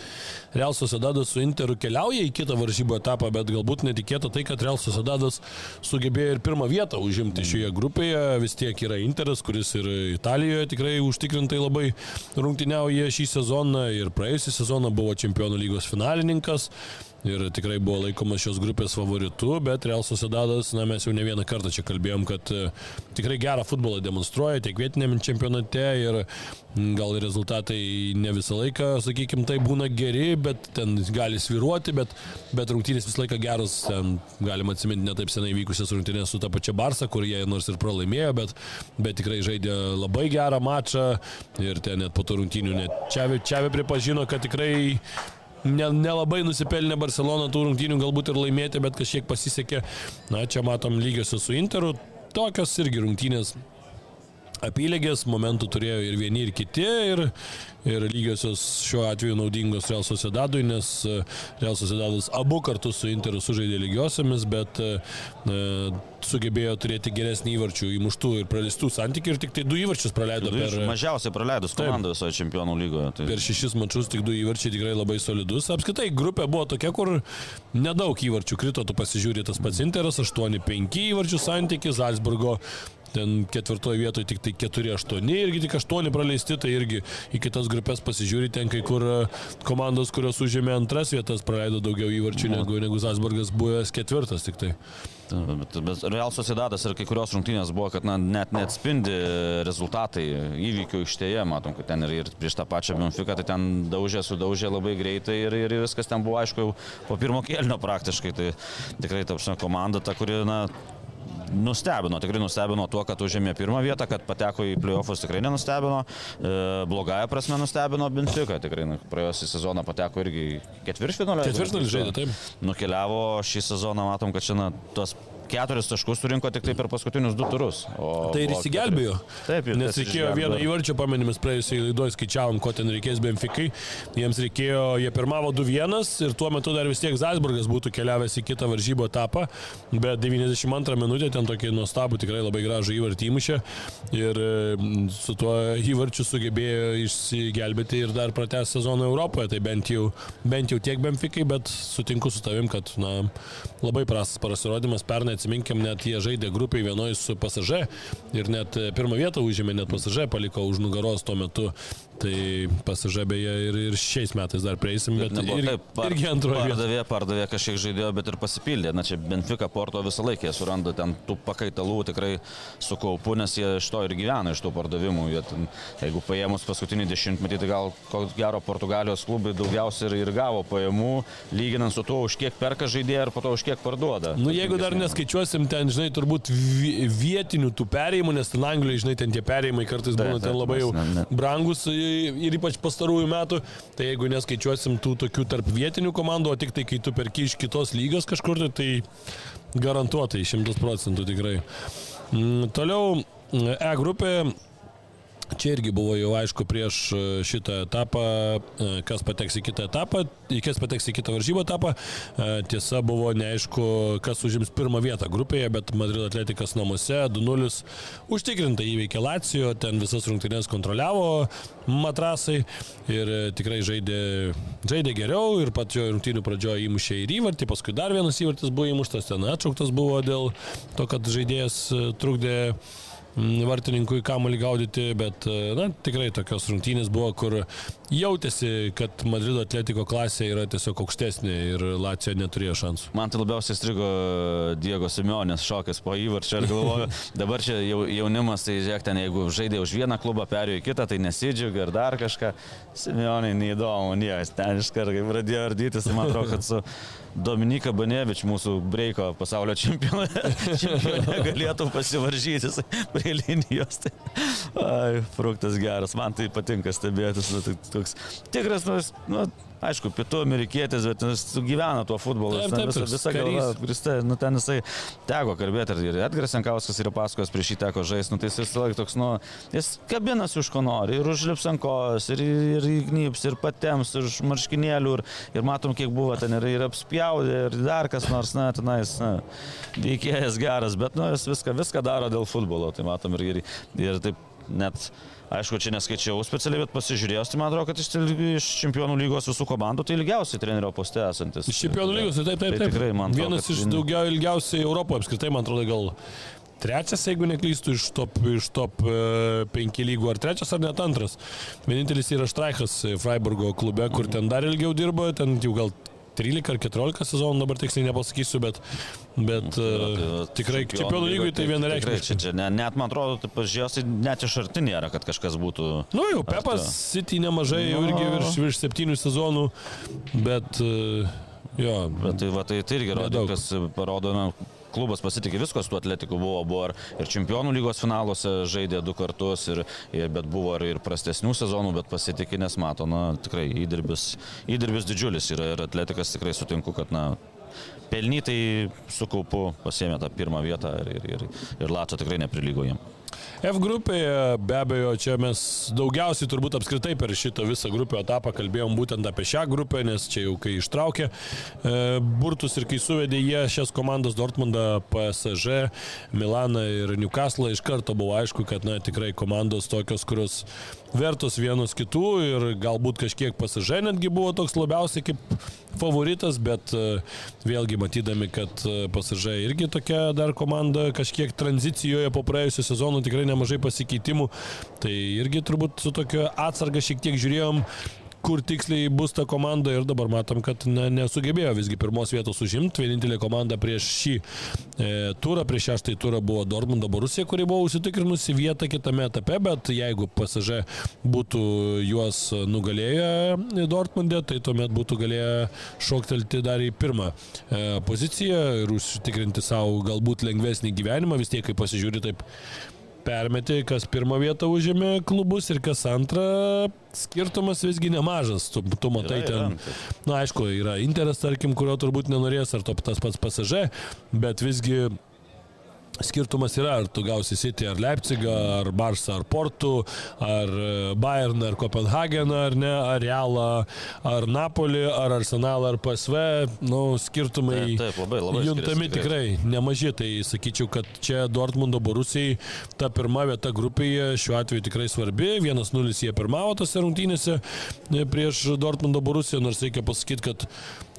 Real Sociedadas su Interu keliauja į kitą varžybų etapą, bet galbūt netikėta tai, kad Real Sociedadas sugebėjo ir pirmą vietą užimti šioje grupėje. Vis tiek yra Interas, kuris ir Italijoje tikrai užtikrintai labai rungtyniauja šį sezoną ir praėjusią sezoną buvo Čempionų lygos finalininkas ir tikrai buvo laikomas šios grupės favoritu, bet Real Sociedadas, na mes jau ne vieną kartą čia kalbėjom, kad e, tikrai gerą futbolą demonstruoja tiek vietiniam čempionate ir gal rezultatai ne visą laiką, sakykime, tai būna geri, bet ten gali sviruoti, bet, bet rungtynės visą laiką geros, ten galima atsiminti netaip senai vykusias rungtynės su ta pačia Barsa, kur jie nors ir pralaimėjo, bet, bet tikrai žaidė labai gerą mačą. Ir ten net po to rungtynių net Čiavi, Čiavi pripažino, kad tikrai nelabai ne nusipelnė Barcelona tų rungtynių galbūt ir laimėti, bet kažkiek pasisekė. Na, čia matom lygiosios su Interu. Tokios irgi rungtynės apylygės, momentų turėjo ir vieni, ir kiti, ir, ir lygiosios šiuo atveju naudingos Real Sociedadui, nes e, Real Sociedadas abu kartus su Interu sužaidė lygiosiamis, bet e, sugebėjo turėti geresnį įvarčių įmuštų ir praleistų santykių ir tik tai du įvarčius praleido du per... Mažiausiai praleidus komandą visoje čempionų lygoje. Tai... Per šešis mačius tik du įvarčiai tikrai labai solidus. Apskritai grupė buvo tokia, kur nedaug įvarčių krito, tu pasižiūrė tas pats Interas, 8-5 įvarčių santykis, Salzburgo ten ketvirtoje vietoje tik tai 4-8 irgi tik 8 praleisti, tai irgi į kitas grupės pasižiūri, ten kai kur e, komandos, kurios užėmė antras vietas, praleido daugiau įvarčių negu, negu Zasburgas buvęs ketvirtas tik tai. Bet, bet Real Sociedadas ir kai kurios rungtynės buvo, kad na, net neatspindi rezultatai įvykių ištėje, matom, kad ten ir, ir prieš tą pačią Benfica, tai ten daužė, sudaužė labai greitai ir, ir viskas ten buvo aišku jau po pirmo kėlinio praktiškai. Tai tikrai ta komanda, ta, kuri na, nustebino, tikrai nustebino tuo, kad užėmė pirmą vietą, kad pateko į playoffus tikrai nenustebino, e, blogąją prasme nustebino Benfica, tikrai nu, praėjusią sezoną pateko irgi ketvirtfinalio. Ketvirtfinalį žaidė, taip. Nukeliavo šį sezoną, matom, kad šiandien tos keturis taškus surinko tik tai per paskutinius du turus. O, Tai ir įsigelbėjo. Taip, ir Nes reikėjo vieną įvarčio, pamenimis praėjusiai laidoje skaičiavom, ko ten reikės Benfikai. Jiems reikėjo, jie pirmavo 2-1 ir tuo metu dar vis tiek Zalzburgas būtų keliavęs į kitą varžybų etapą, bet 92 minutė ten tokį nuostabų, tikrai labai gražų įvartį įmušė ir e, su tuo įvarčiu sugebėjo išsigelbėti ir dar pratęs sezoną Europoje. Tai bent jau, bent jau tiek Benfikai, bet sutinku su tavim, kad na, labai prastas pasirodymas. Pernai atsiminkim, net jie žaidė grupiai vienoje su pasaže ir net e, pirmą vietą užėmė, net pasaže paliko už nugaros tuo metu. Tai pasaže beje ir, ir šiais metais dar prieisim, bet Nebuvo ir, taip, par- irgi antroje. Pardavė, pardavė kažkiek žaidėjo, bet ir pasipildė. Na čia Benfica Porto visą laiką jie suranda ten tų pakaitalų tikrai su kaupu, nes jie iš to ir gyvena, iš tų pardavimų. Jie ten, jeigu paėmus paskutinį dešimtmetį, tai gal ko gero Portugalijos klubai daugiausiai ir, ir gavo pajamų, lyginant su tuo, už kiek perka žaidėją ir po to už kiek parduoda. Nu, jeigu dar neskaičiuosim ten, žinai, turbūt vi- vietinių tų perėjimų, nes ten Anglijoje, žinai, ten tie perėjimai kartais būna ten labai jau brangus i- ir ypač pastarųjų metų, tai jeigu neskaičiuosim tų tokių tarp vietinių komandų, o tik tai kai tu perki iš kitos lygos kažkur, tai, tai garantuotai šimtas procentų tikrai. Mm, Toliau mm, E grupė. Čia irgi buvo jau aišku prieš e, šitą etapą, e, kas pateks į kitą etapą, kas pateks į kitą varžybą etapą. E, Tiesa buvo neaišku, kas užims pirmą vietą grupėje, bet Madrido atletikas namuose 2-0 užtikrintai įveikė Lacijo, ten visas rungtynės kontroliavo matrasai ir tikrai žaidė, žaidė geriau ir pačio rungtynių pradžioje įmušė ir įvartį, paskui dar vienas įvartis buvo įmuštas, ten atšauktas buvo dėl to, kad žaidėjas trukdė vartininkui kamuolį gaudyti, bet e, na, tikrai tokios rungtynės buvo, kur jautėsi, kad Madrido atletiko klasė yra tiesiog aukštesnė ir Lacijo neturėjo šansų. Man tai labiausiai strigo Diego Simeonės šokas po įvarčio ir galvoju, dabar čia jau, jaunimas, tai žiūrėk, ten jeigu žaidė už vieną klubą, perėjo į kitą, tai nesidžiaugia ir dar kažką. Simeonai neįdomu, niekas ten iš karto, kai pradėjo ardytis, tai man atrodo, kad su Dominika Banevič, mūsų breiko pasaulio čempionė, čempionė galėtų pasivaržyti jisai prie linijos. Tai, ai, fruktas geras, man tai patinka stebėtis. Nu, toks tikras, nu, nu, aišku, pietų amerikietis, bet jis gyvena tuo futbolu. Taip, taip, visa, visa galva grįsta, nu ten jisai teko kalbėti ir Edgaras Jankauskas yra pasakos prieš jį teko žaisti, nu tai jis visą laiką toks, nu, jis kabinasi už ko nori ir užlips ant kojos, ir, ir įgnyps, ir patems, ir už marškinėlių, ir, ir matom, kiek buvo ten, ir, ir apspjaudė, ir dar kas nors, na, tenais, na, veikėjas geras, bet, nu, jis viską, viską daro dėl futbolo, tai matom ir, ir, ir taip net Aišku, čia neskaičiau specialiai, bet pasižiūrėjęs, tai man atrodo, kad iš, iš čempionų lygos visų komandų tai ilgiausiai trenerio poste esantis. Iš čempionų lygos, tai taip, taip, Tai taip. tikrai, man atrodo, Vienas iš daugiau ilgiausiai Europoje apskritai, man atrodo, gal trečias, jeigu neklystu, iš top, iš top e, penki lygų, ar trečias, ar net antras. Vienintelis yra Štraichas e, Freiburgo klube, kur ten dar ilgiau dirbo, ten jau gal 13 ar 14 sezonų, dabar tiksliai nepasakysiu, bet, bet Tai tai tikrai čempionų lygoje tai tikrai vienareikšmiškai. Čia, čia, ne, net man atrodo, tai pažiūrėjus, tai net iš arti nėra, kad kažkas būtų. Nu jau, Pepas tu- City nemažai, jau irgi Nu. virš, virš septynių sezonų, bet e, jo, Bet tai, va, tai, tai irgi kas parodo, na, klubas pasitikė viskas, tuo atletiku buvo, buvo ir, čempionų lygos finaluose žaidė du kartus, ir, bet buvo ir, ir prastesnių sezonų, bet pasitikė, nes mato, na, tikrai įdirbis, įdirbis didžiulis yra ir atletikas tikrai sutinku, kad, na, pelnytai su kaupu pasėmė tą pirmą vietą ir, ir, ir, ir Lato tikrai neprilygo jam. F grupėje be abejo čia mes daugiausiai turbūt apskritai per šitą visą grupę etapą kalbėjom būtent apie šią grupę, nes čia jau kai ištraukė e, burtus ir kai suvedė jie šias komandas Dortmundą, PSG, Milaną ir Newcastle, iš karto buvo aišku, kad na, tikrai komandos tokios, kurios vertos vienos kitų ir galbūt kažkiek PSG netgi buvo toks labiausiai kaip favoritas, bet e, vėlgi matydami, kad e, PSG irgi tokia dar komanda kažkiek tranzicijoje po praėjusių sezonų tikrai nemažai pasikeitimų, tai irgi turbūt su tokio atsarga šiek tiek žiūrėjom, kur tiksliai bus ta komanda ir dabar matom, kad ne, nesugebėjo visgi pirmos vietos užimti. Vienintelė komanda prieš šį e, turą, prieš šeštąjį turą buvo Dortmundo Borusija, kuri buvo užsitikrinusi vietą kitame etape, bet jeigu pasižė būtų juos nugalėję Dortmunde, tai tuomet būtų galėję šoktelti dar į pirmą e, poziciją ir užsitikrinti savo galbūt lengvesnį gyvenimą, vis tiek, kai pasižiūri taip permetė, kas pirmą vietą užėmė klubus ir kas antrą, skirtumas visgi nemažas. Tu, tu matai yra, ten, yra. na aišku, yra Interas, tarkim, kurio turbūt nenorės, ar to tas pats pasažė, bet visgi skirtumas yra, ar tu gausi City, ar Leipzigą, ar Barsą, ar Portų, ar e, Bayerną, ar Kopenhageną, ar ne, ar Realą, ar Napolį, ar Arsenalą, ar PSV, nu, skirtumai taip, taip, labai, labai juntami skiriasi, tikrai nemaži, tai sakyčiau, kad čia Dortmundo Borusijai ta pirma vieta grupėje šiuo atveju tikrai svarbi, 1-0 jie pirmavo tose rungtynėse e, prieš Dortmundo Borusiją, nors reikia pasakyti, kad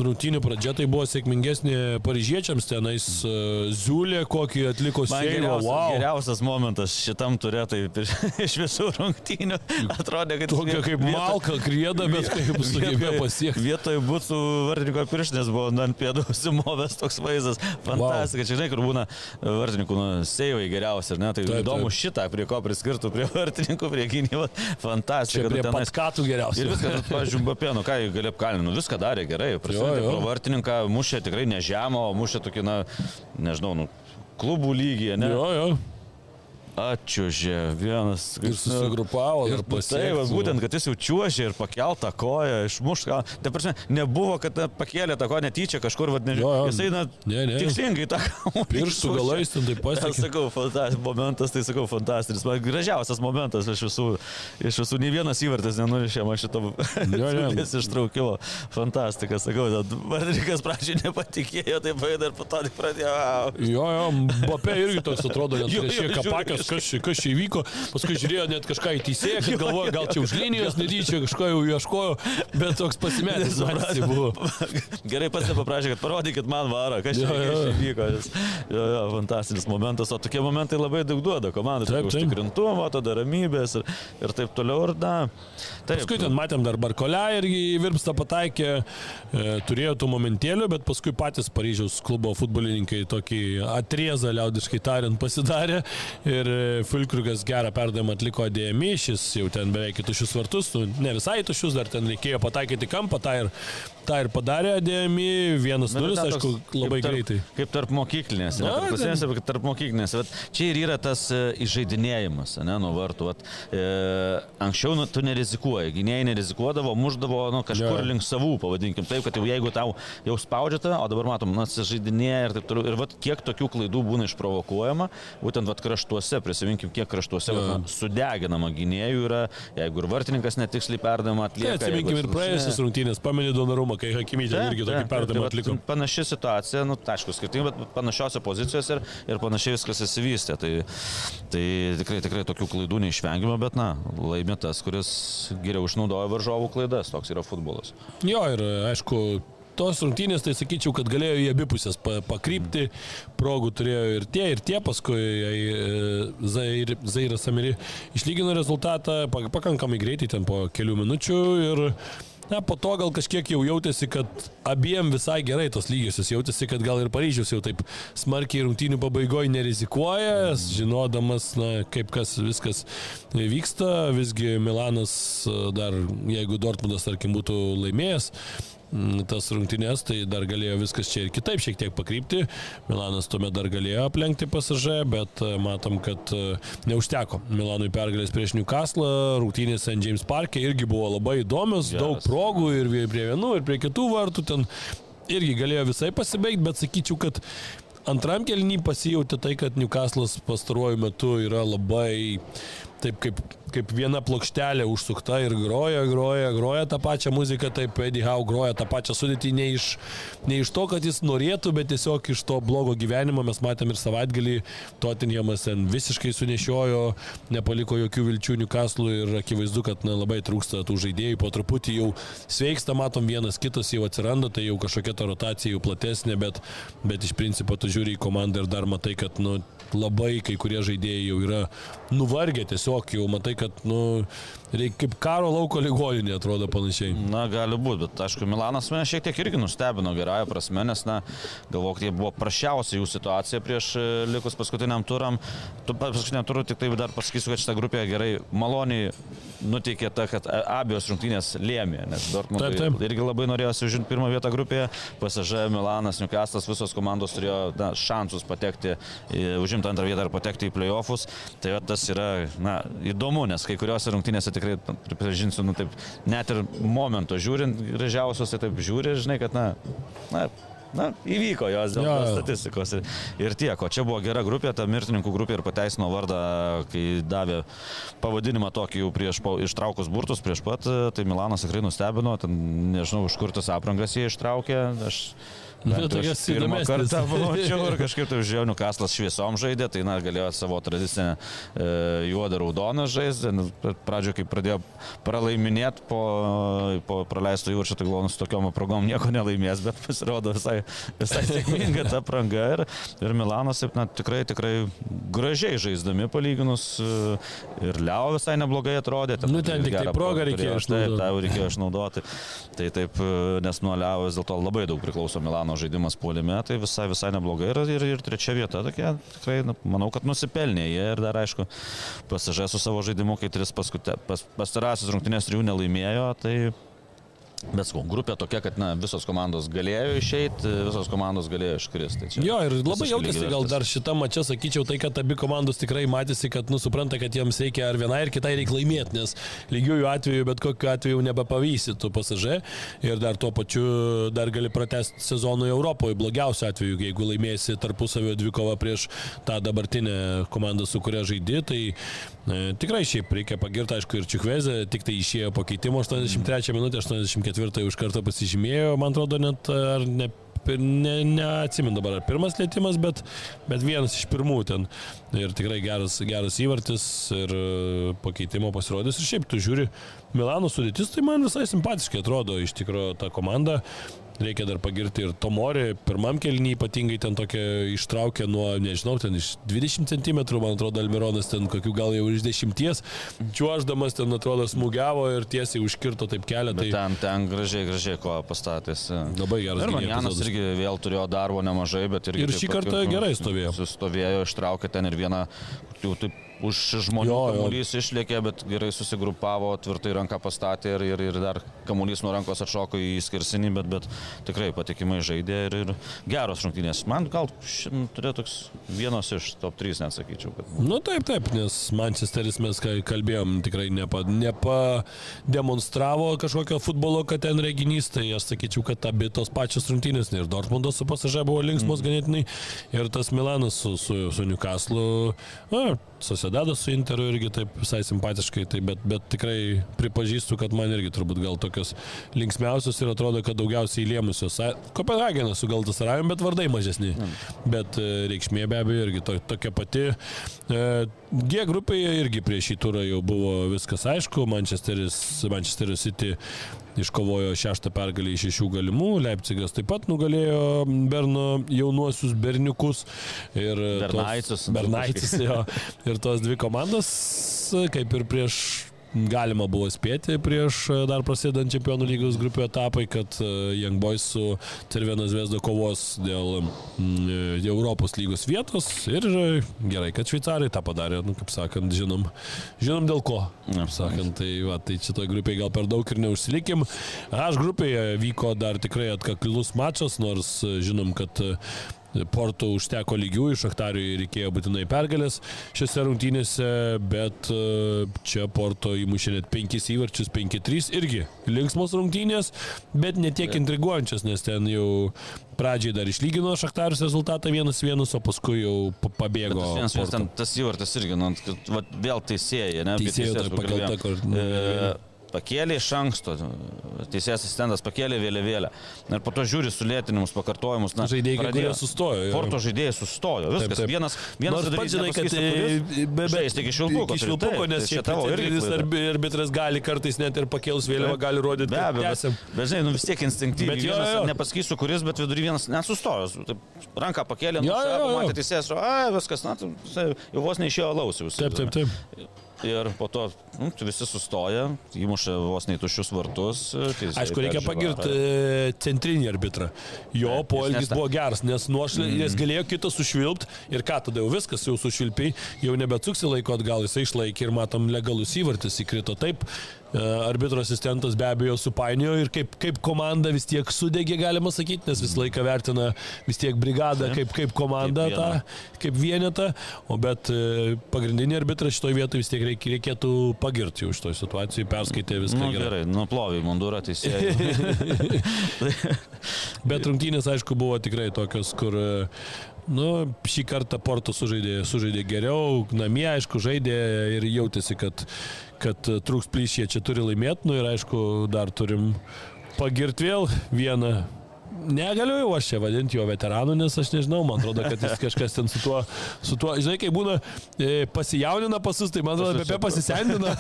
rungtynių pradžia tai buvo sėkmingesnė paryžiečiams, tenais uh, Ziulė kokį atliko seivą. Geriausias, Wow. geriausias momentas šitam turė, tai iš visų rungtynių atrodė, kad Tokia kaip malka krieda, bet kaip sugebėjo pasiekti. Vietoj būtų vartininko pirštinės buvo ant pėdų simovęs toks vaizdas. Fantastika, wow. žinai, kur būna vartininkų nu, seivai geriausi, ne? Tai Taip, įdomu taip. šitą, prie ko priskirtų, prie vartininkų, prie gynybos. Fantastika. Čia prie tenais- patkatų geriausiai. Ir viskas, pavyzdžiui, Bapėnu, ką jį gali apkalninti, nu, viską darė gerai, prasidėjo vartininką, mušė tikrai ne žemą, o mušė tokį, na, nežinau, nu, klubų lygyje, ne? Jo, jo. Atčiuožė vienas. Ir susigrupavo, ir Taip, pasiekė. va, būtent, kad jis jau čiuožė ir pakeltą koją, išmušta. Tai prasme, nebuvo, kad pakėlė tą koją netyčia kažkur, vad nežinau. Jisai, na, Ne, ne. tikslingai tą kamuolį Pirštų išmušė. galais ten taip Aš pasiekė. sakau, fantastis momentas, tai sakau, fantastinis. Man gražiausias momentas iš visų, iš visų, nei vienas įvartis nenurišė man šito sulės ištraukimo. Fantastika, sakau, vardininkas pradžioje nepatikėjo, tai paėdė ir po to tik pradėjo. Jo, jo, Bapė irgi toks atrodo, net šiek žiūriu. kapakės, kas, čia- kas čia įvyko, paskui žiūrėjo net kažką į teisėją, kad galvoja, gal čia už linijos netyčia, kažko jau ieškojo, bet toks pasimetęs Marsi buvo. Gerai pats nepaprašė, kad parodykit man varą, kas čia Jo, jo. kas Jo, fantastinis momentas, o tokie momentai labai daug duoda komandai. Taip, Taip, užtikrintumo, tada ramybės ir, ir taip toliau. Ir, na, taip, Paskui ten matėm dar Barkolę irgi į Virpstą pataikė, e, turėjo tų momentėlių, bet paskui patys Paryžiaus klubo futbolininkai tokį atriezą, liaudiškai tariant, pasidarė ir Fulkrigas gerą perdavimą atliko DMI, šis jau ten beveik tušius vartus, nu, ne visai tušius, dar ten reikėjo pataikyti kampą, tą ir, tą ir padarė 1-0, Na, bet ten aišku, labai kaip tarp, greitai. Kaip tarp mokyklinės, ne tarp klasinės, bet tarp mokyklinės. Vat čia ir yra tas e, įžeidinėjimas, ne, nuo vartų. Vat, e, anksčiau nu, tu nerizikuoji, gynėjai nerizikuodavo, muždavo nu, kažkur Jo. link savų, pavadinkim taip, kad jau jeigu tau jau spaudžiate, o dabar matom, na, žaidinėja ir taip toliau. Ir vat, kiek tokių klaidų būna išprovokuojama, būtent vat, kraštuose, prisiminkim, kiek kraštuose vat, na, sudeginama gynėjų yra, jeigu ir vartininkas netiksliai perdavimą Tai atlieka. jeigu atsiminkim ir praėjusias rungtynės, pamenė Donarumą, kai Hakimytė Taip, irgi tokį perdavimą tai atliko. Panaši situacija, nu, tai aišku, skirtinga, bet panašiose pozicijose ir, ir panašiai viskas įsivystė. Tai, tai tikrai, tikrai tokių klaidų neišvengiama, bet, na, laimė tas, kuris geriau išnaudoja varžovų klaidas. Toks yra futbolas. Jo, ir aišku, tos rungtynės, tai sakyčiau, kad galėjo į abi pusės pa- pakrypti, progų turėjo ir tie, ir tie, paskui e, Zair, Zairas Amiri išlygino rezultatą pa- pakankamai greitai, ten po kelių minučių ir Na, po to gal kažkiek jau jautėsi, kad abiem visai gerai tos lygiosios, jautėsi, kad gal ir Paryžius jau taip smarkiai rungtynių pabaigoje nerizikuoja, žinodamas, na, kaip kas viskas vyksta, visgi Milanas e, dar, jeigu Dortmundas, tarkim, būtų laimėjęs, tas rungtynės, tai dar galėjo viskas čia ir kitaip šiek tiek pakrypti. Milanas tuomet dar galėjo aplenkti pasažę, bet e, matom, kad e, neužteko Milanui pergalės prieš Newcastle. Rungtynės St. James Parke irgi buvo labai įdomios, Geras. daug progų ir prie vienų, ir prie kitų vartų ten irgi galėjo visai pasibaigti, bet sakyčiau, kad antram kelnį pasijauti tai, kad Newcastle'as pastaruoju metu yra labai taip kaip, kaip viena plokštelė užsukta ir groja, groja, groja tą pačią muziką, taip Eddie Howe groja tą pačią sudėtį ne iš, ne iš to, kad jis norėtų, bet tiesiog iš to blogo gyvenimo mes matėm ir savaitgalį, Tottenhamas ten visiškai sunešiojo, nepaliko jokių vilčių Newcastle'ui ir akivaizdu, kad na, labai trūksta tų žaidėjų, po truputį jau sveiksta, matom vienas kitas jau atsiranda, tai jau kažkokia ta rotacija jau platesnė, bet, bet iš principo tu žiūri į komandą ir dar matai, kad nu, labai kai kurie žaidėjai jau yra nuvargę, tiesiog jau matai, kad, nu, reikia kaip karo lauko ligoninė atrodo panašiai. Na, gali būti, bet aišku, Milanas mane šiek tiek irgi nustebino gerąją prasme, nes, na, galvoju, kad jie buvo prašiausia jų situacija prieš e, likus paskutiniam turam. Tu paskutiniam turui tik tai dar pasakysiu, kad šitą grupę gerai, maloniai nuteikė ta, kad abiejos rungtynės lėmė, nes Dortmundui taip, taip. irgi labai norėjosi užimti pirmą vietą grupėje, PSG, Milanas, Newcastle, visos komandos turėjo na, šansus patekti, užimti antrą vietą ir patekti į playoffus. Tai tas yra na, įdomu, nes kai kuriuose rungtynėse tik tikrai, pripažinsiu, nu, taip, net ir momento žiūrint gražiausios, tai taip žiūri, žinai, kad, na, na na, įvyko jos dėl jo, statistikos. Ir, ir tiek, o čia buvo gera grupė, ta mirtininkų grupė ir pateisino vardą, kai davė pavadinimą tokį jau prieš ištraukus burtus, prieš pat, tai Milanas tikrai nustebino, ten nežinau, už kur tas aprangas jie ištraukė. Aš Bet tokias įdomias. Kartą pamačiau ir kažkaip tai žiūrėjau, Nukaslas šviesom žaidė, tai na, galėjo savo tradicinę e, juodą raudoną žaisti. Nu, pradžioje, kai pradėjo pralaiminėti po, po praleisto įvarčio, tai galvoju, nu, su tokiom aprangom nieko nelaimės, bet pasirodo visai, visai sėkminga ta apranga. Ir, ir Milanas, na, tikrai, tikrai gražiai žaisdami palyginus e, ir Leo visai neblogai atrodė. Ten, nu, ten tik tai progą reikėjo išnaudoti. Taip, tą reikėjo išnaudoti. Tai taip, e, nes nuo Leo vis dėlto labai daug priklauso Milano mano žaidimas puolime, tai visai, visai neblogai. Ir, ir, ir trečia vieta tokia, tikrai, na, manau, kad nusipelnė jie. Ir dar aišku, pasižė su savo žaidimu, kai tris paskutė, pas, pastarasis rungtynės trijų nelaimėjo, tai Bet sakau, grupė tokia, kad na, visos komandos galėjo išeiti, visos komandos galėjo iškristi. Tai jo, ir labai jautėsi gal dar šitą mačią, sakyčiau, tai, kad abi komandos tikrai matėsi, kad nusupranta, kad jiems reikia ar vienai, ar kitai reikia laimėti, nes lygiųjų atveju bet kokiu atveju nebepavysi tu pasažė ir dar tuo pačiu dar gali pratesti sezonų Europoje, blogiausiu atveju, jeigu laimėsi tarpusavio dvikovą prieš tą dabartinę komandą, su kuria žaidži, tai tikrai šiaip reikia pagirti, aišku, ir Čiukvezė, tik tai išėjo pakeitimo 83 minutę, 84 ketvirtą iš karto pasižymėjo, man atrodo, net ar ne ne, neatsimenu dabar ar pirmas lėtimas, bet, bet vienas iš pirmų ten. Ir tikrai geras, geras įvartis ir e, pakeitimo pasirodys. Ir šiaip tu žiūri, Milano sudėtis, tai man visai simpatiškai atrodo iš tikrųjų ta komanda. Reikia dar pagirti ir Tomori, pirmam kelnį ypatingai ten tokia ištraukė nuo, nežinau, ten iš 20 cm, man atrodo, Almironas ten kokių gal jau iš 10, čiuoždamas ten atrodo smūgiavo ir tiesiai užkirto taip kelią. Tai... Bet ten, ten gražiai, gražiai ko pastatęs. Labai geras. Ir Manjanas irgi vėl turėjo darbo nemažai, bet irgi... Ir šį kartą gerai stovėjo. Sustovėjo, ištraukė ten ir vieną, jau taip už žmonių kamuolys išlėkė, bet gerai susigrupavo, tvirtai ranką pastatė ir, ir, ir dar kamuolys nuo rankos atšoko į skirsinį, bet, bet tikrai patikimai žaidė ir, ir geros rungtynės. Man gal turėjo toks vienas iš top 3, net sakyčiau. Kad... Nu taip, taip, nes Manchesteris mes kalbėjom tikrai nepa, nepademonstravo kažkokio futbolo, kad ten reginys, tai aš sakyčiau, kad abi tos pačios rungtynės, ir Dortmundas su pasažė buvo linksmos mm. ganėtinai, ir tas Milanas su, su, su Newcastle, na, Sociedadas su Interu irgi taip visai simpatiškai, tai bet, bet tikrai pripažįstu, kad man irgi turbūt gal tokios linksmiausios ir atrodo, kad daugiausiai lėmusios. Kopenhagenas su Galtasarajum, bet vardai mažesni. Mm. Bet e, reikšmė be abejo irgi to, tokia pati. E, G grupėje irgi prieš šį turą jau buvo viskas aišku. Manchesteris, Manchesterio City iškovojo šeštą pergalį iš šešių galimų, Leipzigas taip pat nugalėjo Berno jaunuosius berniukus ir Bernaitis. Bernaitis jo. Ir tos dvi komandos, kaip ir prieš galima buvo spėti prieš e, dar prasidant čempionų lygos grupių etapai, kad e, Young Boys su Cervena Zvezda kovos dėl e, Europos lygos vietos ir gerai, kad šveicarai tą padarė, nu, kaip sakant, žinom, žinom dėl ko. Kaip sakant, tai, va, tai šitoje grupėje gal per daug ir neužsilikim. H grupėje vyko dar tikrai atkaklus mačas, nors žinom, kad Porto užteko lygių, iš Aktariui reikėjo būtinai pergalės šiose rungtynėse, bet e, čia Porto įmušė net 5 įvarčius, 5-3 irgi linksmos rungtynės, bet netiek intriguojančias, nes ten jau pradžiai dar išlygino Šaktarius rezultatą 1-1, o paskui jau pabėgo. Tas, vienas, ten, tas įvartas irgi, nu, va, vėl teisėjai, ne? Teisėjai, tai pakelta, kur... E, pakėlė iš anksto, teisėjas asistentas pakėlė vėliavėlę. Ir po to žiūri sulėtinimus, pakartojimus. Na, Žaidėjai, pradėjo- sustojo, jo. Porto žaidėjai sustojo. Viskas. Taip, taip. Vienas, vienas Nors pats žinai, kad e, be, be, Žais tik iš Švilpuko. Iš Švilpuko, nes čia šiaip tavo irgi. arbitras gali kartais net ir pakėlus vėliavą gali rodyti. Be abejo, bet, žinai, nu vis tiek instinktyviai. Bet jo, jo. Nepasakysiu, kuris, bet vidury vienas nesustojo. Ranką pakėlė, matė teisėjas, ai, viskas, na, tai jau vos neišėjo lausius. Taip, taip, taip. Ir po to nu, tai visi sustoja, įmuša vos neįtušius vartus. teisėjai Aišku, reikia pagirti e, centrinį arbitrą. Jo jis poelgis buvo geras, nes nuošlė, mm. jis galėjo kitą sušvilpti ir ką tada jau viskas, jau sušvilpiai, jau nebetsuksi laiko atgal, jisai išlaikė ir matom legalus įvartis įkrito. Taip, e, arbitro asistentas be abejo supainiojo ir kaip, kaip komanda vis tiek sudegė, galima sakyti, nes visą laiką vertina vis tiek brigadą kaip, kaip komandą, Kaip tą, kaip vienetą, o bet e, pagrindinį arbitrą šitoje vietoje vis tiek reik- reikėtų pagirti jau šitoje situacijoje, perskaitė viską Nu, gerai. gerai, nuplovė mundurą teisėjai. Bet rungtynės, aišku, buvo tikrai tokios, kur e, nu, šį kartą Porto sužaidė, sužaidė geriau, namie, aišku, žaidė ir jautėsi, kad, kad trūks plyšė čia turi laimėti, nu ir aišku, dar turim pagirti vėl vieną. Negaliu jau aš čia vadinti jo veteranu, nes aš nežinau, man atrodo, kad jis kažkas ten su tuo, su tuo žinai, kai būna e, pasijaunina pasus, tai man atrodo, Pepe pasisendina,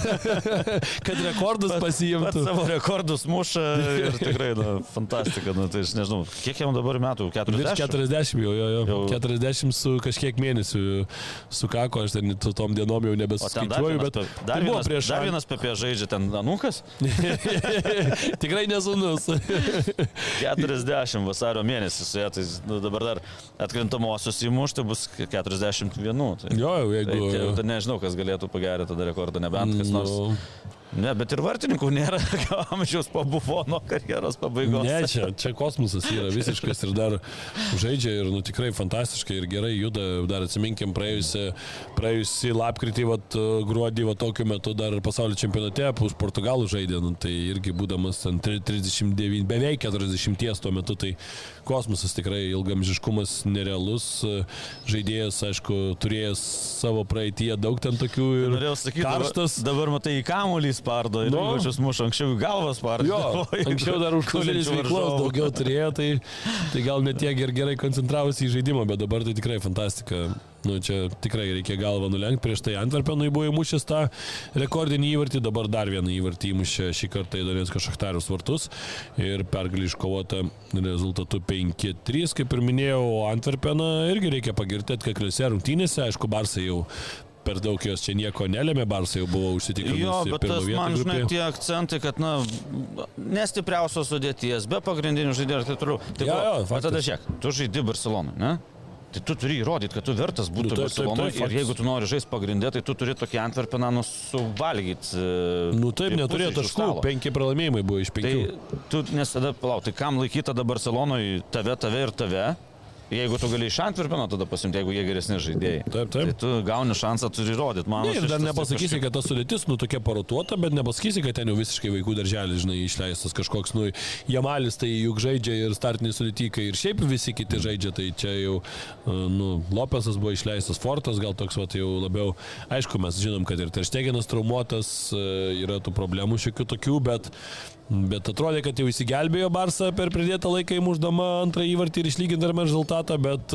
kad rekordus pasiimtų. savo rekordus muša ir tikrai, na, fantastika. Nu, tai aš nežinau, kiek jam dabar metų? Virš 40? 40 jau, jo, jo. Jau. 40 su kažkiek mėnesių sukako, aš ten su tom dienom jau dar nebesuskaičiuoju, vienas, bet pe- dar tai buvo vienas, prieš dar vienas Pepe žaidžia ten Anukas. Tikrai nesunus. 40 vasario mėnesį su ja, tai nu, dabar dar atkrintamosios įmušti bus 41. Tai, jo, jau, tai, jeigu... tai, tai nežinau, kas galėtų pagerinti tada rekordą, nebent kas nors. Nu, Ne, bet ir vartininkų nėra amžiaus po bufono karjeros pabaigos. Ne, čia, čia kosmosas yra visiškas ir dar žaidžia ir nu, tikrai fantastiškai ir gerai juda. Dar atsiminkim praėjusią, praėjusią lapkritį, vat, gruodį, vat, tokiu metu dar pasaulio čempionate už Portugalų žaidė, nu, tai irgi būdamas ant 39, beveik 40 tuo metu, tai kosmosas tikrai ilgamžiškumas nerealus. Žaidėjas, aišku, turėjęs savo praeitie daug ten tokių ir Norėjau sakyti, karštas. dabar, dabar matai į kamuolį spardo ir Nu. įvačius muša anksčiau į galvą spardo. Jo, anksčiau dar užkulinės veiklos daugiau turėjo, tai, tai gal net tiek ir gerai koncentravosi į žaidimą, bet dabar tai tikrai fantastika. Nu, čia tikrai reikia galvą nulenkti, prieš tai Antverpenui buvo įmušęs tą rekordinį įvartį, dabar dar vieną įvartį įmušė šį kartą į Donetsko Šachtarius vartus ir pergalį iškovota rezultatu 5-3, kaip ir minėjau, Antverpeną irgi reikia pagirti atkakliuose rungtynėse, aišku, Barsai jau per daug jos čia nieko nelėmė, Barsai jau buvo užsitikrinusi Jo, bet tas man, žinai, grupėje. tie akcentai, kad, na, nestipriausios sudėties, be pagrindinių žaidėjų ir taip toliau. Tai Jo, jo, faktas. tada žiūrėk, tu žaidži Barcelonai, ne? Tai tu turi įrodyti, kad tu vertas būti Nu, taip, taip, Barcelonai taip, ir jeigu tu nori žaisti pagrindę, tai tu turi tokį Antverpeną nu, suvalgyti. Nu taip, neturėjo taškų, penki pralaimėjimai buvo iš penkių. Tai tu, nes tada, palauk, tai kam laikyti tada Barcelonoje tave, tave ir tave? Jeigu tu gali iš Antverpeno tada pasimti, jeigu jie geresni žaidėjai. Taip, taip. Tai tu gauni šansą, turi įrodyti, man. Ne, ir dar nepasakysi, kad ta sudėtis, nu, tokia parotuota, bet nepasakysi, kad ten jau visiškai vaikų darželis, žinai, išleistas kažkoks, nu, Jamalis tai juk žaidžia ir startiniai sudėtikai, ir šiaip visi kiti žaidžia, tai čia jau, uh, nu, Lopesas buvo išleistas, Fortas gal toks, va, jau labiau, aišku, mes žinom, kad ir Teršteginas traumuotas, uh, yra tų problemų šiokių tokių, bet Bet atrodė, kad jau įsigelbėjo Barsą per pridėtą laiką įmuždama antrą įvartį ir išlygindama rezultatą, bet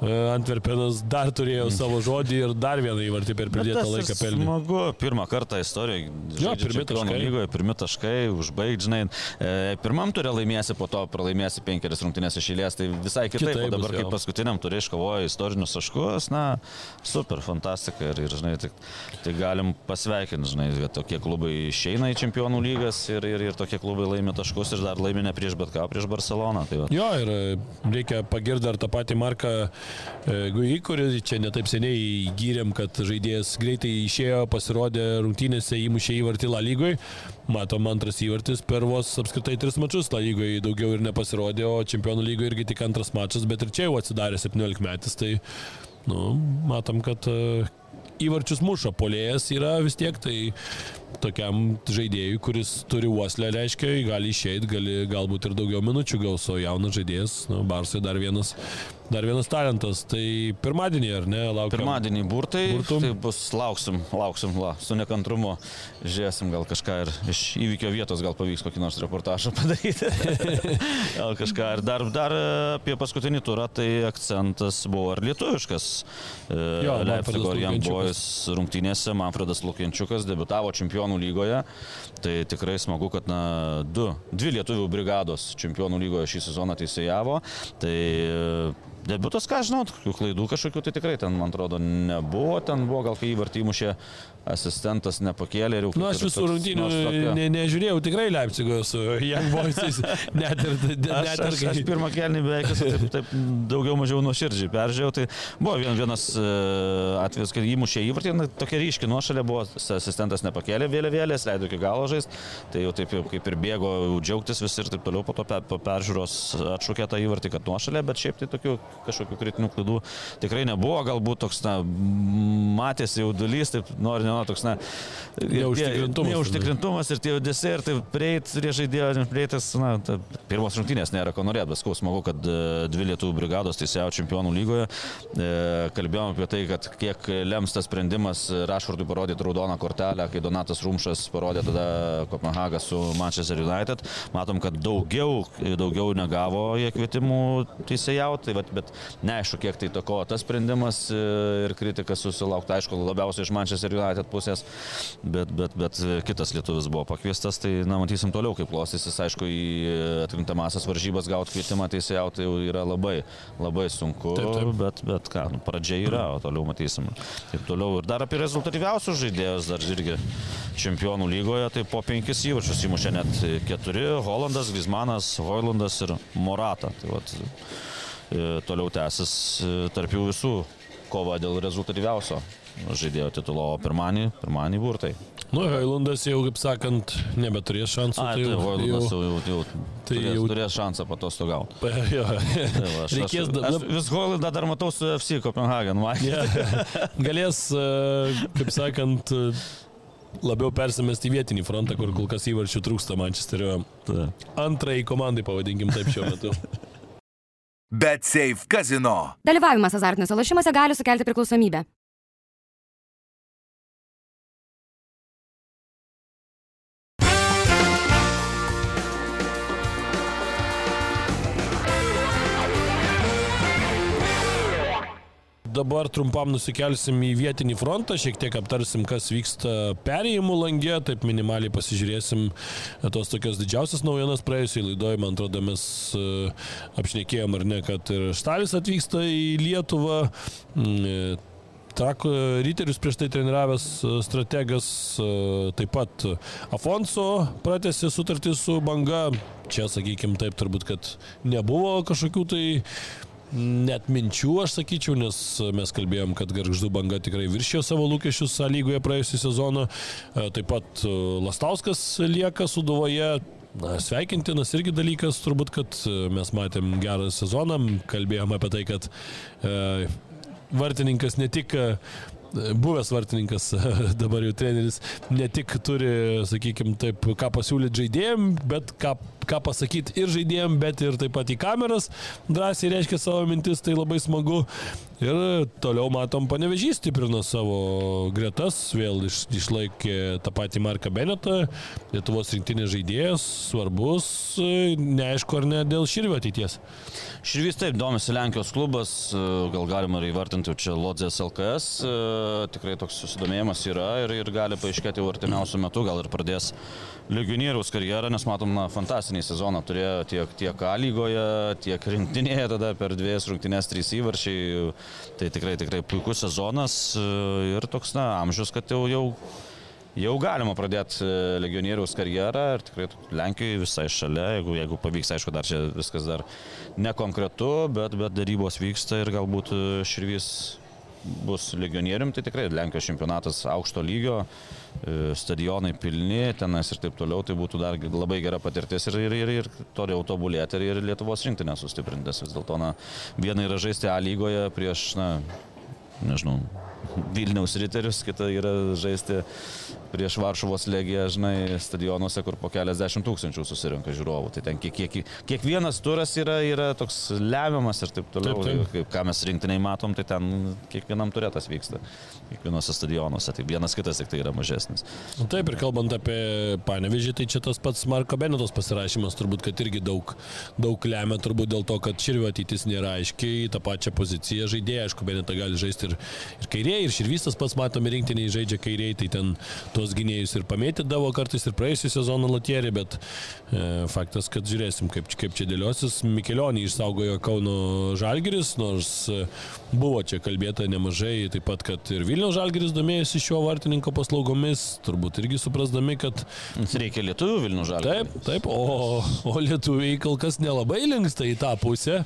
Antverpenas dar turėjo savo žodį ir dar vieną įvartį per pridėtą laiką pelnė. Smagu, pirmą kartą istorijoje. Jo, pirmi taškai. lygoje, pirmi taškai, užbaigti, žinai. E, pirmam turė laimėsi, po to pralaimėsi penkerias rungtynės iš eilės, tai visai kitaip. Kitaip o dabar, bus, kaip paskutiniam turė iškovojo istorinius taškus, na, super, fantastika. Ir, ir žinai, tai, tai galim pasveikinti, žinai, tokie klubai išeina į čempionų lygas ir, ir, ir tokie klubai laimi taškus ir dar laimi ne prieš bet ką, prieš Barceloną. Tai va. Jo, ir e, reikia pagirti dar tą patį Marką e, Gui, kurį čia netaip seniai gyrėm, kad žaidėjas greitai išėjo, pasirodė rungtynėse, įmušė įvartį La lygoj. Matom, antras įvartis per vos apskritai tris mačius La lygoje daugiau ir nepasirodė, o čempionų lygoje irgi tik antras mačas, bet ir čia jau atsidarė 17 metais. Tai, nu, matom, kad e, įvarčius muša polėjas yra vis tiek, tai tokiam žaidėjui, kuris turi uoslę, reiškia, gali išeiti, gali galbūt ir daugiau minučių gaus, o jaunas žaidėjas, nu, Barsai dar vienas Dar vienas talentas, tai pirmadienį ar ne? Laukiam. Pirmadienį burtai, Burtum. tai bus lauksim, lauksim, la, su nekantrumu, žiūrėsim gal kažką ir iš įvykio vietos gal pavyks kokį nors reportažą padaryti. gal kažką ir dar, dar apie paskutinį turą, tai akcentas buvo ir lietuviškas. Jo, Manfredas Leipzigo ir. Boys rungtynėse Manfredas Lukiančiukas debitavo čempionų lygoje. Tai tikrai smagu, kad na, du, dvi lietuvių brigados čempionų lygoje šį sezoną teisėjavo. Tai Debiutas, ką žinau, klaidų kažkokių tai tikrai ten, man atrodo, nebuvo. Ten buvo gal kai įvartį įmušė asistentas nepakėlė ir jau... Nu, aš visų rungtynių ne, nežiūrėjau tikrai Leipzigo su Young Boysais, net ir, net Aš, ir aš, aš pirmą kelnį beveik taip, taip daugiau mažiau nuoširdžiai peržiūrėjau. Tai buvo vien, vienas e, atvejis, kai įmušė įvartį, na, tokia ryški nuošalė buvo, asistentas nepakėlė vėliavėlės, leido iki galo žaisti. Tai jau taip jau kaip ir bėgo džiaugtis visi ir taip toliau po to pe, po peržiūros atšūkė tą įvartį, kad nuošalė, bet šiaip tai tokių kažkokių kritinių klaidų tikrai nebuvo. Galbūt toks, na, matėsi jaudulys, taip nori, nenori, toks, na, Neužtikrintumas. Neužtikrintumas ir tie judesiai, ir tai prieit prie žaidėjo, prieitas, na, ta, pirmos rungtynės nėra ko norėti, bet skau smagu, kad e, dvi lietuvų brigados teisėjo čempionų lygoje. E, kalbėjom apie tai, kad kiek lems tas sprendimas Rašvardui parodyti raudoną kortelę, kai Donatas Rumšas parodė tada Kopenhagą su Manchester United. Matom, kad daugiau, daugiau negavo jie kvietimų teisėjauti, tai, vat, bet neaišku, kiek tai tako tas sprendimas e, ir kritika susilaukta, aišku, labiausiai iš Manchester United pusės, bet, bet, bet kitas lietuvis buvo pakviestas, tai na, matysim toliau, kaip klostysis, aišku, į atkrintamasias varžybas gauti kvietimą teisėjauti jau yra labai, labai sunku, Taip, taip. bet, bet ką, nu, pradžia yra, o toliau matysim. Taip toliau ir dar apie rezultatyviausius žaidėjus, dar irgi čempionų lygoje, tai po penkis įvarčius įmušė net keturi - Holandas, Gizmanas, Hoilandas ir Morata. Tai vat, toliau tęsis e, tarp jų visų kova dėl rezultatyviausio žaidėjo titulo, o pirmąjį, pirmąjį burtai. Nu, Hailandas jau, kaip sakant, nebeturės šansų. A, tai Hoilandas jau, jau, jau, tai turės, jau- turės šansą patostogauti. Jo. Tai va, aš, Reikės aš, da- aš vis Hoilandą dar matau su FC Kopenhagen. matė. Ja. Galės, e, kaip sakant, e, labiau persimesti į vietinį frontą, kur kol kas įvarčių trūksta Mančesterio antrai komandai, pavadinkim taip šiuo metu. Bet Safe Casino. Dalyvavimas azartiniuose lošimuose gali sukelti priklausomybę. Dabar trumpam nusikelsim į vietinį frontą, šiek tiek aptarsim, kas vyksta perėjimų langė, taip minimaliai pasižiūrėsim tos tokios didžiausias naujienas praėjusiai laidoje, man atrodo, mes e, apšnekėjom ar ne, kad ir Štalis atvyksta į Lietuvą. Mm, e, Trako Ryterius prieš tai treniravęs e, strategas, e, taip pat Afonso pratęsė sutartį su banga. Čia, sakykime, taip turbūt, kad nebuvo kažkokių tai net minčių, aš sakyčiau, nes mes kalbėjom, kad Garždų banga tikrai viršijo savo lūkesčius lygoje praėjusią sezoną. E, Taip pat e, Lastauskas lieka suduvoje. Na, sveikintinas irgi dalykas, turbūt, kad e, mes matėm gerą sezoną, kalbėjom apie tai, kad e, vartininkas ne tik buvęs vartininkas, dabar jau treneris, ne tik turi, sakykime, taip, ką pasiūlyti žaidėjim, bet ką, ką pasakyti ir žaidėjim, bet ir taip pat į kameras drąsiai reiškia savo mintis, tai labai smagu. Ir toliau matom, panevežys stiprina savo gretas, vėl iš, išlaikė tą patį Marką Benetą, Lietuvos rinktinės žaidėjas, svarbus, neaišku ar ne dėl Širvio ateities. Širvys taip domisi Lenkijos klubas, gal galima ir įvartinti čia Lodzės LKS, tikrai toks susidomėjimas yra ir, ir gali paaiškėti jau artimiausių metų, gal ir pradės legionieriaus karjerą, nes matom, na, fantastinį sezoną turėjo tiek, tiek A lygoje, tiek rinktinėje, tada per dviejas rungtynės trys įvarčiai, tai tikrai, tikrai puikus sezonas e, ir toks, na, amžius, kad jau, jau Jau galima pradėti legionieriaus karjerą ir tikrai Lenkijoje visai šalia, jeigu, jeigu pavyks, aišku, dar čia viskas dar nekonkretu, bet, bet darybos vyksta ir galbūt e, Širvys bus legionierium, tai tikrai Lenkijos čempionatas aukšto lygio, e, stadionai pilni, tenas ir taip toliau, tai būtų dar labai gera patirtis ir, ir, ir, ir toliau tobulėti ir, ir Lietuvos rinktinę sustiprintis. Vis dėlto, na, viena yra žaisti A lygoje prieš, na, nežinau, Vilniaus riterius, kita yra žaisti prieš Varšuvos legiją, žinai, stadionuose, kur po keliasdešimt tūkstančių susirinka žiūrovų. Tai ten kiek, kiek, kiekvienas turas yra, yra toks lemiamas ir taip toliau. Taip, taip. Kaip, ką mes rinktiniai matom, tai ten kiekvienam turėtas vyksta. Kiekvienose stadionuose. Tai vienas kitas tik tai yra mažesnis. Nu, Taip ir kalbant apie panevežį, tai čia tas pats Marko Benetos pasirašymas turbūt, kad irgi daug, daug lemia, turbūt dėl to, kad Širvio ateitis nėra aiškiai, tą pačią poziciją žaidėjai, aišku, Benetą gali žaisti ir, ir kairiai, ir Širvystas pats matome rinktiniai žaidžia kairiai, tai ten tuos gynėjus ir pamėtydavo kartais ir praėjusią sezoną Latierį, bet e, faktas, kad žiūrėsim, kaip, kaip čia dėliosis. Mikelionį išsaugojo Kauno Žalgiris, nors e, buvo čia kalbėta nemažai, taip pat, kad ir Vilniaus Žalgiris domėjosi šiuo vartininko paslaugomis, turbūt irgi suprasdami, kad reikia lietuvių Vilnių žalį. Taip, taip, o, o lietuviai kol kas nelabai linksta į tą pusę.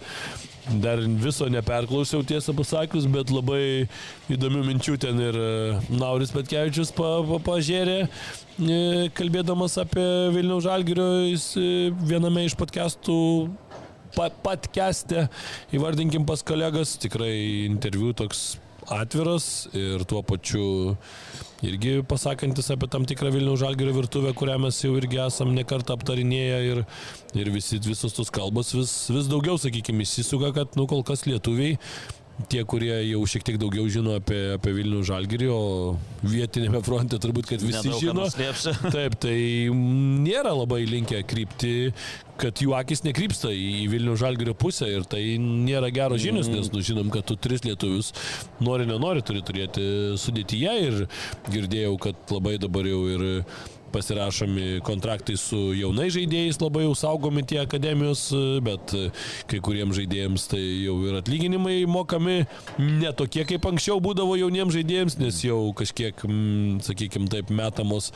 Dar viso neperklausiau tiesą pasakius, bet labai įdomių minčių ten ir e, Nauris Petkevičius pa, pa, pažėrė, e, kalbėdamas apie Vilniaus Žalgirio, jis e, viename iš podcastų pat, patkestė, įvardinkim pas kolegas, tikrai interviu toks atviras ir tuo pačiu irgi pasakantis apie tam tikrą Vilniaus žalgerio virtuvę, kurią mes jau irgi esam nekartą aptarinėję ir, ir visi, visos tos kalbos vis, vis daugiau, sakykime, įsisuka, kad nu kol kas lietuviai tie, kurie jau šiek tiek daugiau žino apie, apie Vilnių žalgerį, o vietinėme fronte turbūt, kad visi Nedaug žino. Taip, tai nėra labai linkę krypti, kad jų akis nekrypsta į Vilnių žalgerio pusę ir tai nėra geros žinios, nes nu, žinom, kad tu tris lietuvius nori, nenori turi turėti sudėtyje ir girdėjau, kad labai dabar jau ir pasirašomi kontraktai su jaunai žaidėjais, labai jau saugomi tie akademijos, bet kai kuriems žaidėjams tai jau ir atlyginimai mokami ne tokie kaip anksčiau būdavo jauniems žaidėjams, nes jau kažkiek, sakykime taip, metamos,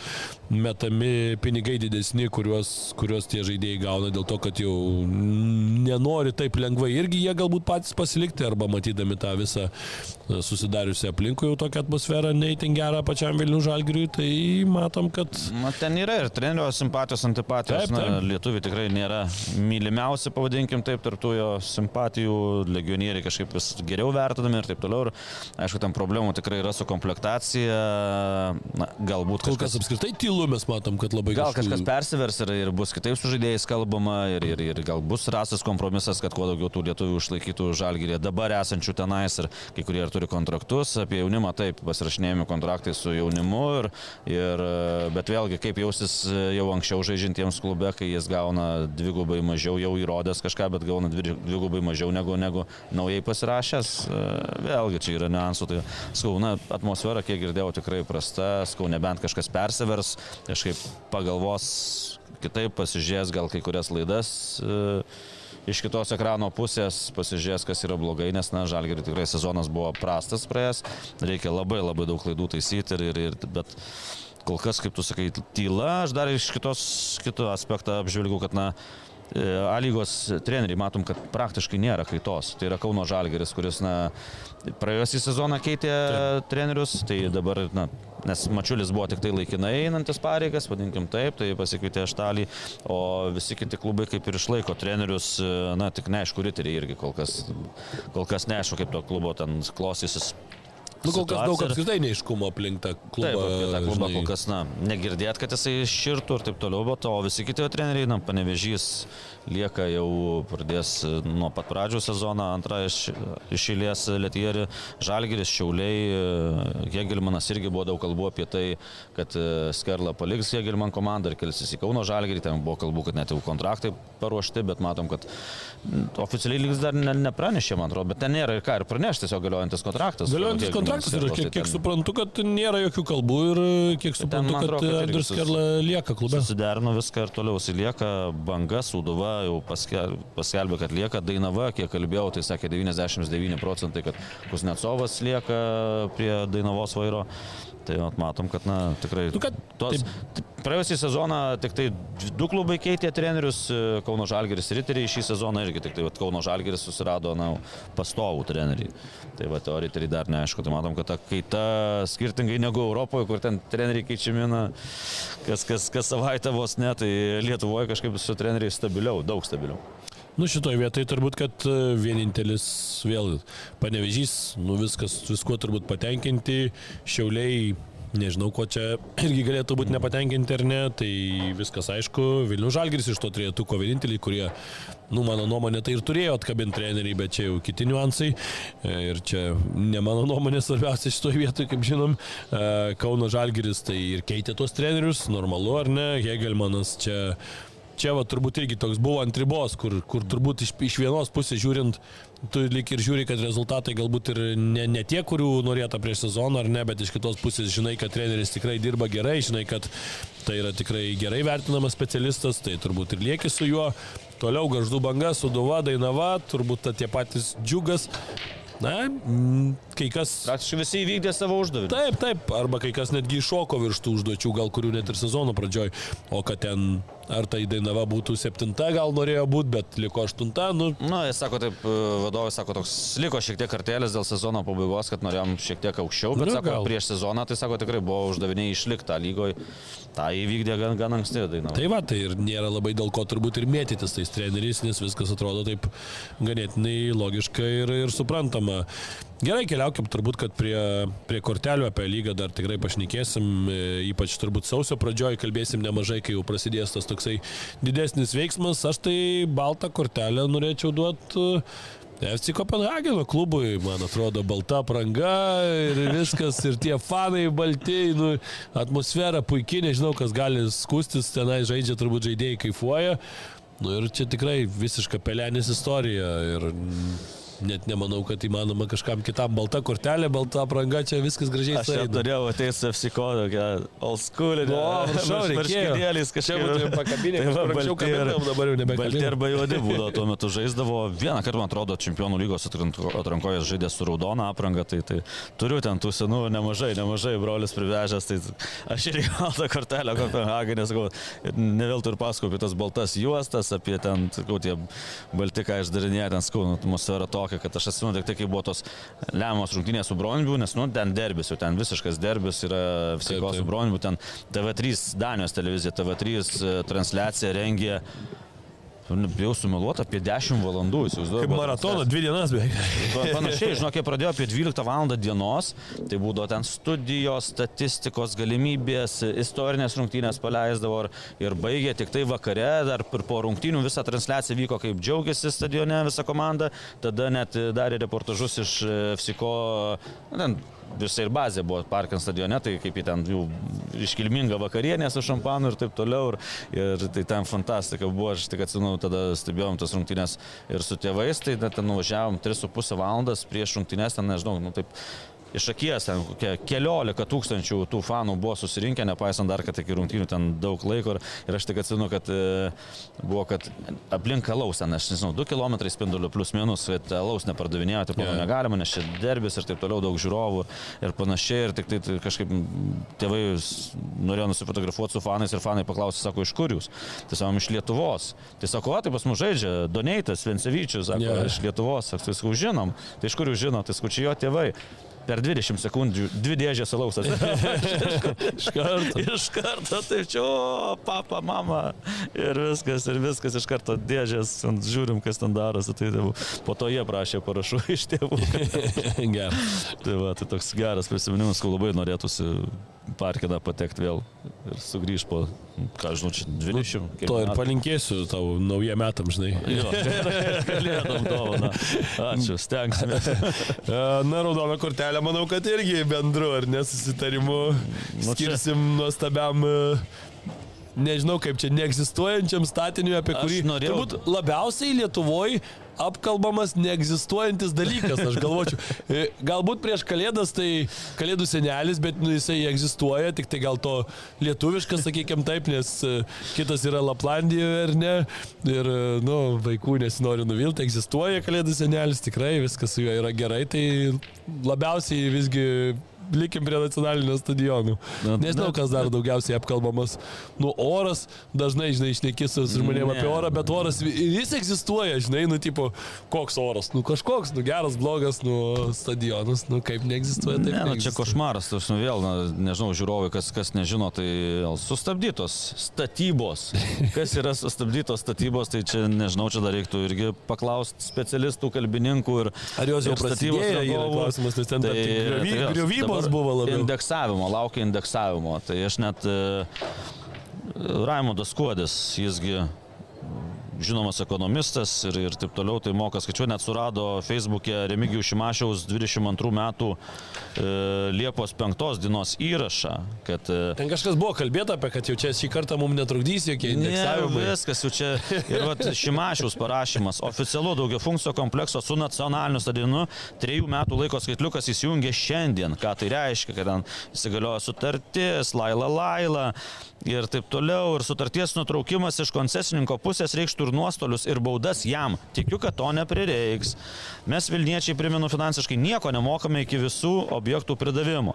metami pinigai didesni, kuriuos, kuriuos tie žaidėjai gauna dėl to, kad jau nenori taip lengvai irgi jie galbūt patys pasilikti arba matydami tą visą e, susidariusią aplinkui jau tokią atmosferą neįtin gerą pačiam Vilnių žalgiriui, tai matom, kad Na, ten yra ir trenerio simpatijos, antipatijos. Taip, taip. Na, lietuviai tikrai nėra mylimiausi, pavadinkim taip, tarptų jo simpatijų, legionieriai kažkaip vis geriau vertinami ir taip toliau. Ir, aišku, tam problemų tikrai yra su komplektacija. Na, galbūt kol kas kažkas apskritai tylu mes matom, kad labai Gal kažkokių- kažkas persivers ir, ir bus kitaip su žaidėjais kalbama ir, ir, ir gal bus rastas kompromisas, kad kuo daugiau tų lietuvių išlaikytų žalgyrė dabar esančių tenais ir kai kurie ir turi kontraktus. Apie jaunimą taip pasirašinėjami kontraktai su jaunimu, ir, ir, bet vėlgi kaip jausis jau anksčiau žaidžiantiems klube, kai jis gauna dvigubai mažiau, jau įrodęs kažką, bet gauna dvi- dvigubai mažiau negu, negu naujai pasirašęs. Vėlgi čia yra niuansų. Tai skau, na, atmosfera, kiek girdėjau, tikrai prasta, skau, nebent kažkas persivers, kažkaip pagalvos kitaip pasižiūrės gal kai kurias laidas. E, Iš kitos ekrano pusės pasižiūrės, kas yra blogai, nes, na, žalgeriui tikrai sezonas buvo prastas praėjęs, reikia labai labai daug klaidų taisyti, ir, ir, ir, bet kol kas, kaip tu sakai, tyla, aš dar iš kitos, kito aspektą apžvelgiu, kad, na, e, A lygos treneriai matom, kad praktiškai nėra kaitos. Tai yra Kauno Žalgeris, kuris, na, praėjusį sezoną keitė Taip. trenerius, tai dabar, na, nes Mačiulis buvo tik tai laikinai einantis pareigas, vadinkim taip, tai pasikvietė Štalį, o visi kiti klubai kaip ir išlaiko trenerius, e, na, tik neaišku, riteriai irgi kol kas, kol kas neaišku, kaip to klubo ten klostysis. Nu, kol kas daug apskritai neiškumo aplink tą klubą. Taip, apie tą klubą žinai. kol kas, na, negirdėt, kad jisai širtų ir taip toliau, bet o visi kiti jo treneriai, na, panevežys lieka jau pradės nuo pat pradžių sezoną, antrą iš, iš eilės Lietierį, Žalgiris, Šiauliai, Hegelmanas irgi buvo daug kalbų apie tai, kad e, Skerla paliks Hegelman komandą ir kelsis į Kauno Žalgirį, ten buvo kalbų, kad net jau kontraktai paruošti, bet matom, kad oficialiai lygs dar ne, nepranešė, man atrodo, bet ten nėra ir ką ir pranešti, tiesiog galiojantis kontraktas. Galiojantis kontraktas ir kiek, kiek ten- suprantu, kad nėra jokių kalbų ir kiek suprantu, kad atrodo, kad irgi Andrius Kerla lieka klube. Susiderino viską ir toliau įsilieka. Banga, Sūduva jau paskel- paskelbė, kad lieka. Dainava, kiek kalbėjau, tai sakė 99 procentai, kad Kuznecovas lieka prie Dainavos vairo. Tai matom, kad na, tikrai Nu, kad tos, praėjusią sezoną tik tai du klubai keitė trenerius, e, Kauno Žalgeris ir Riteriai šį sezoną irgi tik tai vat, Kauno Žalgeris susirado na, pastovų trenerių. Tai va, o Riteriai dar neaišku, tai matom, kad ta kaita skirtingai negu Europoje, kur ten treneriai keičiami, na, kas, kas, kas savaitę vos ne, tai Lietuvoje kažkaip su treneriais stabiliau, daug stabiliau. Nu šitoje vietoje turbūt, kad e, vienintelis vėl panevežys, nu viskas, viskuo turbūt patenkinti, šiauliai, nežinau, ko čia irgi galėtų būti nepatenkinti ar ne, tai viskas aišku, Vilnių Žalgiris iš to trejetuko vieninteliai, kurie, nu mano nuomonė, tai ir turėjo atkabinti treneriai, bet čia jau kiti niuansai. E, Ir čia ne mano nuomonė svarbiausia šitoje vietoje, kaip žinom, E, Kauno Žalgiris tai ir keitė tuos trenerius, normalu ar ne, Hegelmanas čia čia va turbūt irgi toks buvo ant ribos, kur, kur turbūt iš, iš vienos pusės žiūrint, tu lik ir žiūri, kad rezultatai galbūt ir ne, ne tie, kurių norėta prieš sezoną ar ne, bet iš kitos pusės žinai, kad treneris tikrai dirba gerai, žinai, kad tai yra tikrai gerai vertinamas specialistas, tai turbūt ir lieki su juo. Toliau garždų banga, suduva, dainava, turbūt tie patys džiugas. Na, kai kas Praktiškai visi įvykdė savo uždavinį. Taip, taip, arba kai kas netgi iššoko virš tų užduočių, gal kurių net ir sezono pradžioj, o kad ten ar tai Dainava būtų septinta, gal norėjo būti, bet liko aštunta, nu, Na, jis sako taip, e, vadovas sako, toks liko šiek tiek kartelės dėl sezono pabaigos, kad norėjom šiek tiek aukščiau, bet Nu, sako, gal. prieš sezoną, tai sako, tikrai buvo uždaviniai išlikta lygoje, tą įvykdė gan, gan anksti dainavo. tai va, tai ir nėra labai dėl ko turbūt ir mėtytis tais treneriais, nes viskas atrodo taip ganėtinai logiška ir, ir suprantama. Gerai, keliaukim turbūt, kad prie, prie kortelių apie lygą dar tikrai pašnekėsim, e, ypač turbūt sausio pradžioj kalbėsim nemažai, kai jau prasidės tas toksai didesnis veiksmas. Aš tai baltą kortelę norėčiau duoti FC Kopenhageno klubui, man atrodo, balta pranga ir viskas, ir tie fanai balti, nu, atmosfera puikiai, nežinau, kas gali skustis, tenai žaidžia, turbūt žaidėjai kaifuoja. Nu ir čia tikrai visiška pelenės istorija ir net nemanau, kad įmanoma kažkam kitam balta kortelė, balta apranga, čia viskas gražiai Aš jau sueina. norėjau su FC kodą, old school, O, prašau, reikėjo. Čia būtų pakabinė, Tai va, anksčiau balti kabindavom, dabar jau Balti nebekabinam. arba juodi būdavo tuo metu žaisdavo. Vieną kartą, man atrodo, čempionų lygos atranko- atrankoje žaidė su raudona apranga, tai, tai turiu ten tų senų nemažai, nemažai brolis privežęs, tai aš ir įgaltą kortelę Kopenhagenė, sakau, ir ne vėl turiu pasakoti apie tas baltas juostas, apie ten, sakau, tie balti, ką išdarinėja, ten skau, nu, atmosfera tokia, kad aš atsimenu tik tai, kai buvo tos lemiamos rungtynės su Bronbiu, nes, nu, ten derbis, jau ten visiškas derbis yra taip. su Bronbiu, ten TV3, Danijos televizija, TV3 e, transliaciją rengė. Nu, Bijau sumeluoti apie 10 valandų, įsivaizduoju. Kaip transliacija. dvi dienas beveik. Pa- Panašiai, žinok, jie pradėjo apie 12 val. dienos, tai būdavo ten studijos, statistikos galimybės, istorinės rungtynės paleisdavo ir, baigė tik tai vakare, dar ir po rungtynių visa transliacija vyko kaip džiaugiasi stadione visa komanda, tada net darė reportažus iš e, FSIKO, ten visai ir bazė buvo Parkins stadione, tai kaip į ten jų iškilminga vakarienė su šampanu ir taip toliau. Ir, ir tai ten fantastika buvo, aš tik atsimenu, tada stebėjom tas rungtynės ir su tėvais, tai ten nuvažiavom 3,5 valandas prieš rungtynės, ten nežinau, nu taip iš akies ten kokie keliolika tūkstančių tų fanų buvo susirinkę, nepaisant dar, kad iki rungtynių ten daug laiko. Ir, ir aš tik atsimenu, kad e, buvo, kad aplink alaus ten, aš nežinau, 2 km spindulių plus minus, kad alaus nepardavinėjo, taip Jo. yeah. negalima, nes čia derbis ir taip toliau daug žiūrovų ir panašiai. Ir tik tai, tai kažkaip tėvai norėjo nusifotografuoti su fanais ir fanai paklausė, sako, iš kur jūs? Tai sakom, iš Lietuvos. Tai sako, o tai pas mus žaidžia Doneitas, Vencevyčius, sako, yeah. iš Lietuvos. Sako, tai sakau, žinom. Tai iš kur jūs žinot? Tai sakau, čia jo tėvai. Per 20 sekundžių dvi dėžės alaus. Iš karto. iš karto, tai čia, o, papa, mama. Ir viskas, ir viskas iš karto dėžės. Žiūrim, kas ten darosi. Tai tėvų. po to jie prašė parašų iš tėvų. Gerai. tai, va, tai toks geras prisiminimas, kur labai norėtųsi parkiną patekti vėl ir sugrįžti po, ką žinau, čia 20. kiek To ir metų. palinkėsiu tau naujiem metam, žinai. Jo, galėtum dovaną. Ačiū, stengsime. E, Na, raudona kortelė, manau, kad irgi bendru ar nesusitarimu Nu, čia- skirsim nuostabiam, e, nežinau kaip čia, neegzistuojančiam statiniui, apie kurį norėjau- turbūt labiausiai Lietuvoje apkalbamas neegzistuojantis dalykas, aš galvočiau. E, Galbūt prieš Kalėdas tai Kalėdų senelis, bet nu, jisai egzistuoja, tik tai gal to lietuviškas, sakykime taip, nes e, kitas yra Laplandijoje ar ne. Ir, e, nu, vaikų nesinori nuvilti, egzistuoja Kalėdų senelis, tikrai viskas su juo yra gerai, tai labiausiai visgi likim prie nacionalinio stadionų. Na, Nežinau, na, kas dar daugiausiai apkalbamas. Nu, oras, dažnai, žinai, išnekis su žmonėmis apie orą, bet oras, jis egzistuoja, žinai, nu, tipo, koks oras, nu, kažkoks, nu, geras, blogas, nu, stadionas, nu, kaip neegzistuoja, taip. Ne, nu, čia košmaras, aš nu vėl, na, nežinau, žiūrovai, kas, kas nežino, tai sustabdytos statybos. Kas yra sustabdytos statybos, tai čia nežinau, čia dar reiktų irgi paklausti specialistų, kalbininkų ir... Ar jos jau prasidėjo, yra klausimas, nes ten Tai, tai, griovybos dabar buvo labiau. Indeksavimo, laukia indeksavimo. Tai aš net e, Raimondas Kuodis, jisgi žinomas ekonomistas ir, ir taip toliau, tai moka skaičiuoti, net surado Facebook'e Remigijų Šimašiaus 22 metų e, Liepos 5 dienos įrašą, kad... E, Ten kažkas buvo kalbėta apie, kad jau čia šį kartą mums netrukdys jokie Ne, indeksavimai. viskas jau čia. Ir vat, Šimašiaus parašymas. Oficialu daugia funkcijų komplekso su nacionaliniu stadionu trejų metų laiko skaitliukas įsijungia šiandien. Ką tai reiškia, kad ten įsigalioja sutartis, laila laila ir taip toliau. Ir sutarties nutraukimas iš koncesininko pusės reikštų ir nuostolius, ir baudas jam. Tikiu, kad to neprireiks. Mes Vilniečiai, primenu, finansiškai nieko nemokame iki visų objektų pridavimo.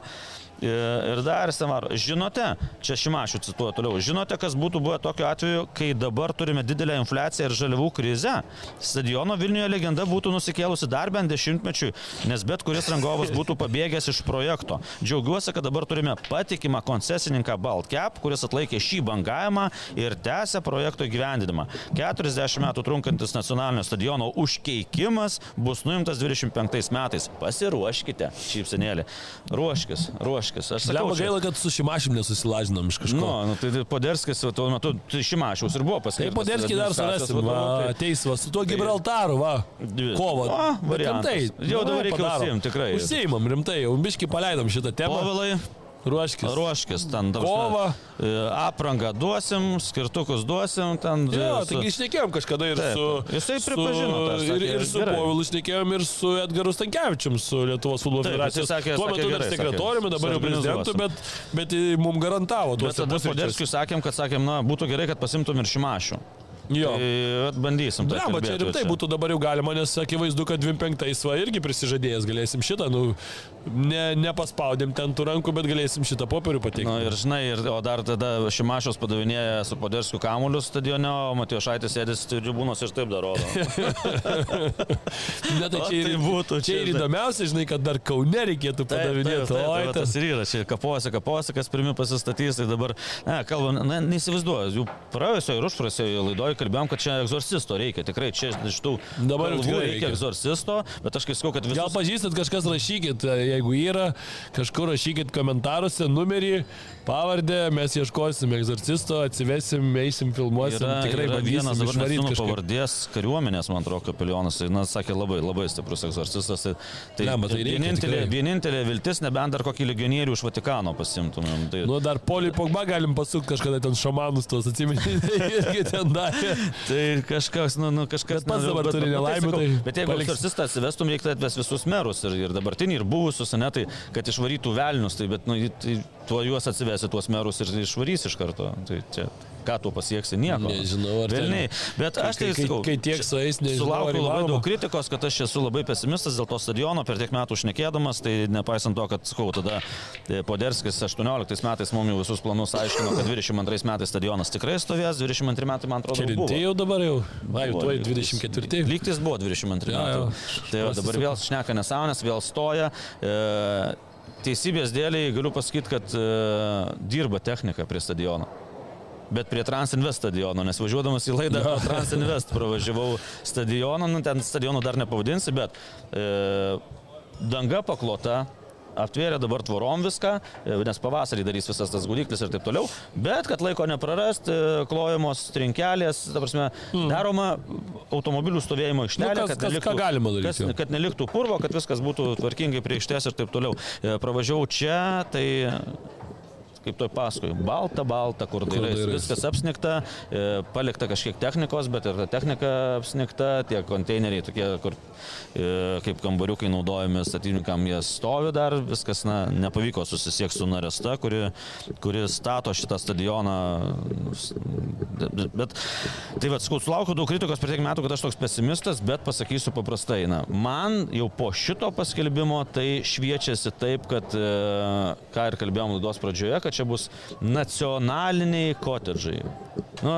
Ir dar, Samaro, žinote, čia Šimašių cituoju toliau, žinote, kas būtų buvę tokiu atveju, kai dabar turime didelę infliaciją ir žaliavų krizę? Stadiono Vilniuje legenda būtų nusikėlusi dar bent dešimtmečiui, nes bet kuris rangovas būtų pabėgęs iš projekto. Džiaugiuosi, kad dabar turime patikimą koncesininką Baltcap, kuris atlaikė šį bangavimą ir tęsė projekto įgyvendinimą. 40 metų trunkantis nacionalinio stadiono užkeikimas bus nuimtas 25 metais. Pasiruoškite, šypsenėlį. Ruoškis, ruoškis. Aš sakau, Lemba čia- gaila, kad su Šimašim nesusilažinom iš kažko. Nu, nu, tai tai Poderskis tuo metu tai Šimašiaus ir buvo Tai paskirtas. Poderskį dar surasim, va, tai- ateis va, su tuo Gibraltaru, va. Kovo. O, variantas. rimtai, Jau nu, dabar reikia padarom. užsiimt, tikrai. Užsiimam, rimtai, jau biški paleidom šitą temą. Povilai, Ruoškis. ruoškis, ten dabar. Kovą. Aprangą duosim, skirtukus duosim, ten. Jo, su- taigi išnekėjom kažkada ir Taip, su... jisai su- pripažino tą, Ir, ir su. Povilu išnekėjom ir su Edgaru Stankevičium, su Lietuvos futbolo federacijos. Tuo metu dar sekretoriumi, dabar jau prezidentu, bet, bet mums garantavo Bet tuos tada Poderskiui sakėm, kad sakėm, na, būtų gerai, kad pasimtum ir Šimašių. Jo. Tai bandysim. Ne, bet čia rimtai būtų dabar jau galima, nes akivaizdu, kad 25 va irgi prisižadėjęs galėsim šitą, nu, ne, nepaspaudėm ten tų rankų, bet galėsim šitą popierių pateikti. Na ir žinai, ir, o dar tada Šimašiaus padavinėja su Poderskiu kamulius stadione, o Matijo Šaitis sėdės tribūnos ir taip daro. Ne, tai čia, ir, tai būtų, čia ir čia- įdomiausia, žinai, kad dar Kaune reikėtų padavinėti. Oi, tai, tas tas- ir yra, čia kapuose, kapuose, kas pirmi pasistatys, tai dabar, ne, kalbam, na, neįsivaizduoju, jau praėjusioje ir užpraėjusioje laidoje kalbėjom, kad čia egzorcisto reikia, tikrai čia iš tų Dabar jau reikia reikia. egzorcisto, bet aš kai sakau, kad Gal visus... pažįstat, kažkas rašykit, jeigu yra, kažkur rašykit komentaruose numerį, pavardę, mes ieškosim egzorcisto, atsivesim, eisim, filmuosim, Yra, tikrai yra vienas dabar nežinau pavardės kariuomenės, man atrodo, kapelionas, tai, na, sakė labai, labai stiprus egzorcistas. Tai, tai, Ne, bet tai vienintelė, tikrai. vienintelė viltis, nebent dar kokį legionierių iš Vatikano pasimtumėm. Tai, Nu, dar Poliui Pogba galim pasukti kažkada ten šamanus tos, ten darė. Tai kažkas, nu, nu kažkas. Bet pats dabar turi nu, nelaimių, sakau, tai Bet jeigu egzorcistą atsivestum, reiktų atvesti visus merus ir, ir dabartinį, ir buvusius, ne, tai kad išvarytų velnius, tai bet, nu, tai, tuo juos atsivesi tuos merus ir išvarys iš karto. Tai čia, ką tu pasieksi, nieko. Nežinau, ar Velniai. Bet aš tai Kai- kai- kai tiek čia- sueis, nežinau, Sulaukiu labai daug kritikos, kad aš esu labai pesimistas dėl to stadiono per tiek metų užnekėdamas, tai nepaisant to, kad, sakau, tada e, Poderskis 18 metais mums jau visus planus aiškino, kad 22 metais stadionas tikrai stovės, 22 metai, man atrodo, Čia buvo. rimtai jau dabar jau. Va, jau tuoj lygtis- 24. Lygtis buvo 22 Jo, metų. jo. Tai dabar vėl šneka nesąmonės, vėl stoja. E, teisybės dėliai galiu pasakyti, kad e, dirba technika prie stadiono. Bet prie Transinvest stadiono, nes važiuodamas į laidą pro Transinvest pravažiavau stadioną, nu ten stadionų dar nepavadinsi, bet e, danga paklota, aptvėrė dabar tvorom viską, e, nes pavasarį darys visas tas gudiklis ir taip toliau, bet kad laiko neprarast, e, klojamos trinkelės, ta prasme, daroma automobilių stovėjimo aikštelė, Nu, kas- kas- ką galima daryt, kas, jo. kad neliktų purvo, kad viskas būtų tvarkingai prie aikštės ir taip toliau. E, Pravažiavau čia, tai kaip toj paskui. Balta, balta, kur dairais. Viskas apsnikta, e, palikta kažkiek technikos, bet ir ta technika apsnikta, tie konteineriai tokie, kur e, kaip kambariukai naudojami statininkam, jie stovi dar, viskas na, nepavyko susisiekti su Naresta, kuri, kuri stato šitą stadioną. Bet, tai vad, sulaukiu daug kritikos per tiek metų, kad aš toks pesimistas, bet pasakysiu paprastai. Na, man jau po šito paskelbimo tai šviečiasi taip, kad, e, ką ir kalbėjom laidos pradžioje, kad čia bus nacionaliniai kotedžai. Nu,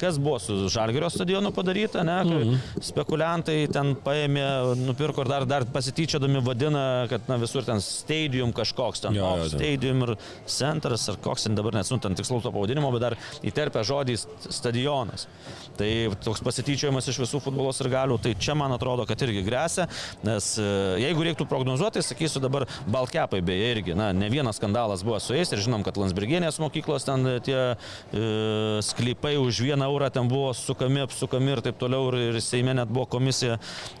kas buvo su Žalgerio stadionu padaryta, ne? Kai Mhm. spekuliantai ten paėmė, nupirko ir dar, dar pasityčiodami vadina, kad na, visur ten stadium kažkoks, ten Jo, jo, stadium ir centras ar koks ten dabar nesu, ten tikslaus to pavadinimo, bet dar įterpia žodį stadionas. Tai toks pasityčiojimas iš visų futbolos ir galių, tai čia man atrodo, kad irgi grėsia, nes e, jeigu reiktų prognozuoti, sakysiu dabar Balkepai beje irgi, na, ne vienas skandalas buvo su jais ir žinom, kad Landsbergienės mokyklos ten e, tie e, sklypai už vieną eurą ten buvo sukami, apsukami ir taip toliau ir, ir Seime net buvo komisija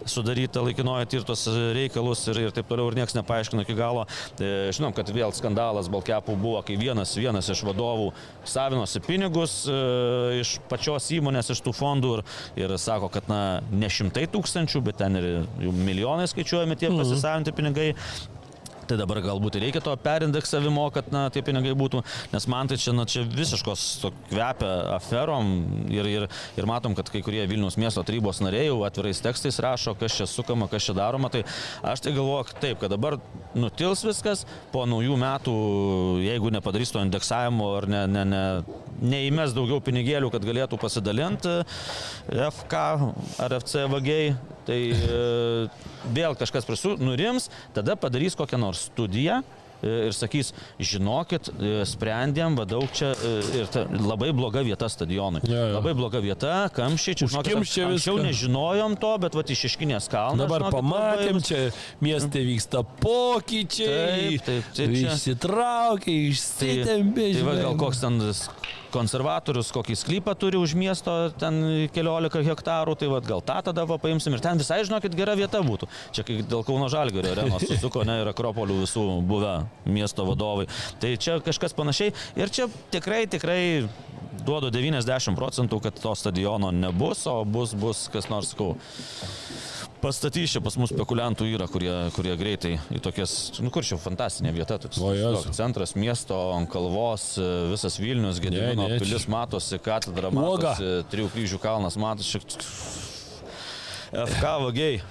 sudaryta laikinoje tirtos reikalus ir, ir taip toliau ir niekas nepaaiškino iki galo. E, žinom, kad vėl skandalas Balkepų buvo, kai vienas, vienas iš vadovų savinosi pinigus e, iš pačios įmonės, iš tų fondų ir, ir sako, kad na, ne šimtai tūkstančių, bet ten ir milijonai skaičiuojami tie pasisavinti pinigai. Tai dabar galbūt reikia to perindeksavimo, kad na, tie pinigai būtų, nes man tai čia, na, čia visiškos kvepia aferom ir, ir, ir matom, kad kai kurie Vilnius miesto tarybos nariai jau atvirais tekstais rašo, kas čia sukama, kas čia daroma. Tai aš tai galvoju taip, kad dabar nutils viskas, po naujų metų, jeigu nepadarys to indeksavimo ar ne, ne, ne, neįmes daugiau pinigėlių, kad galėtų pasidalinti FK ar FC vagiai, tai e, vėl kažkas prisu, nurims, tada padarys kokią nors studiją e, ir sakys, žinokit, e, sprendėm, va daug čia ir ta, labai bloga vieta stadionui. Jo, jo. Labai bloga vieta, kamščiai, čia žinokit, anksčiau nežinojom to, bet va iš iškinės kalno. Dabar pamatėm, čia mieste vyksta pokyčiai. Taip, taip, tai čia- Išsitraukė, išsitempė. Tai va, žinai. gal koks ten konservatorius, kokį sklypą turi už miesto, ten keliolika hektarų, tai va, gal tą tada va, paimsim ir ten visai, žinokit, gera vieta būtų. Čia kai dėl Kauno Žalgirio arenos susuko, ne, ir Akropolių visų buvę miesto vadovai. Tai čia kažkas panašiai ir čia tikrai, tikrai duodu 90 procentų, kad to stadiono nebus, o bus, bus kas nors, sakau. Pastatys čia pas mus spekuliantų yra, kurie, kurie greitai į tokias, nu kur čia fantastinė vieta, toks O, toks centras miesto, ant kalvos, e, visas Vilnius, Gedimino pilis matosi, katedra matosi, Trijų kryžių kalnas matosi. FK vagiai.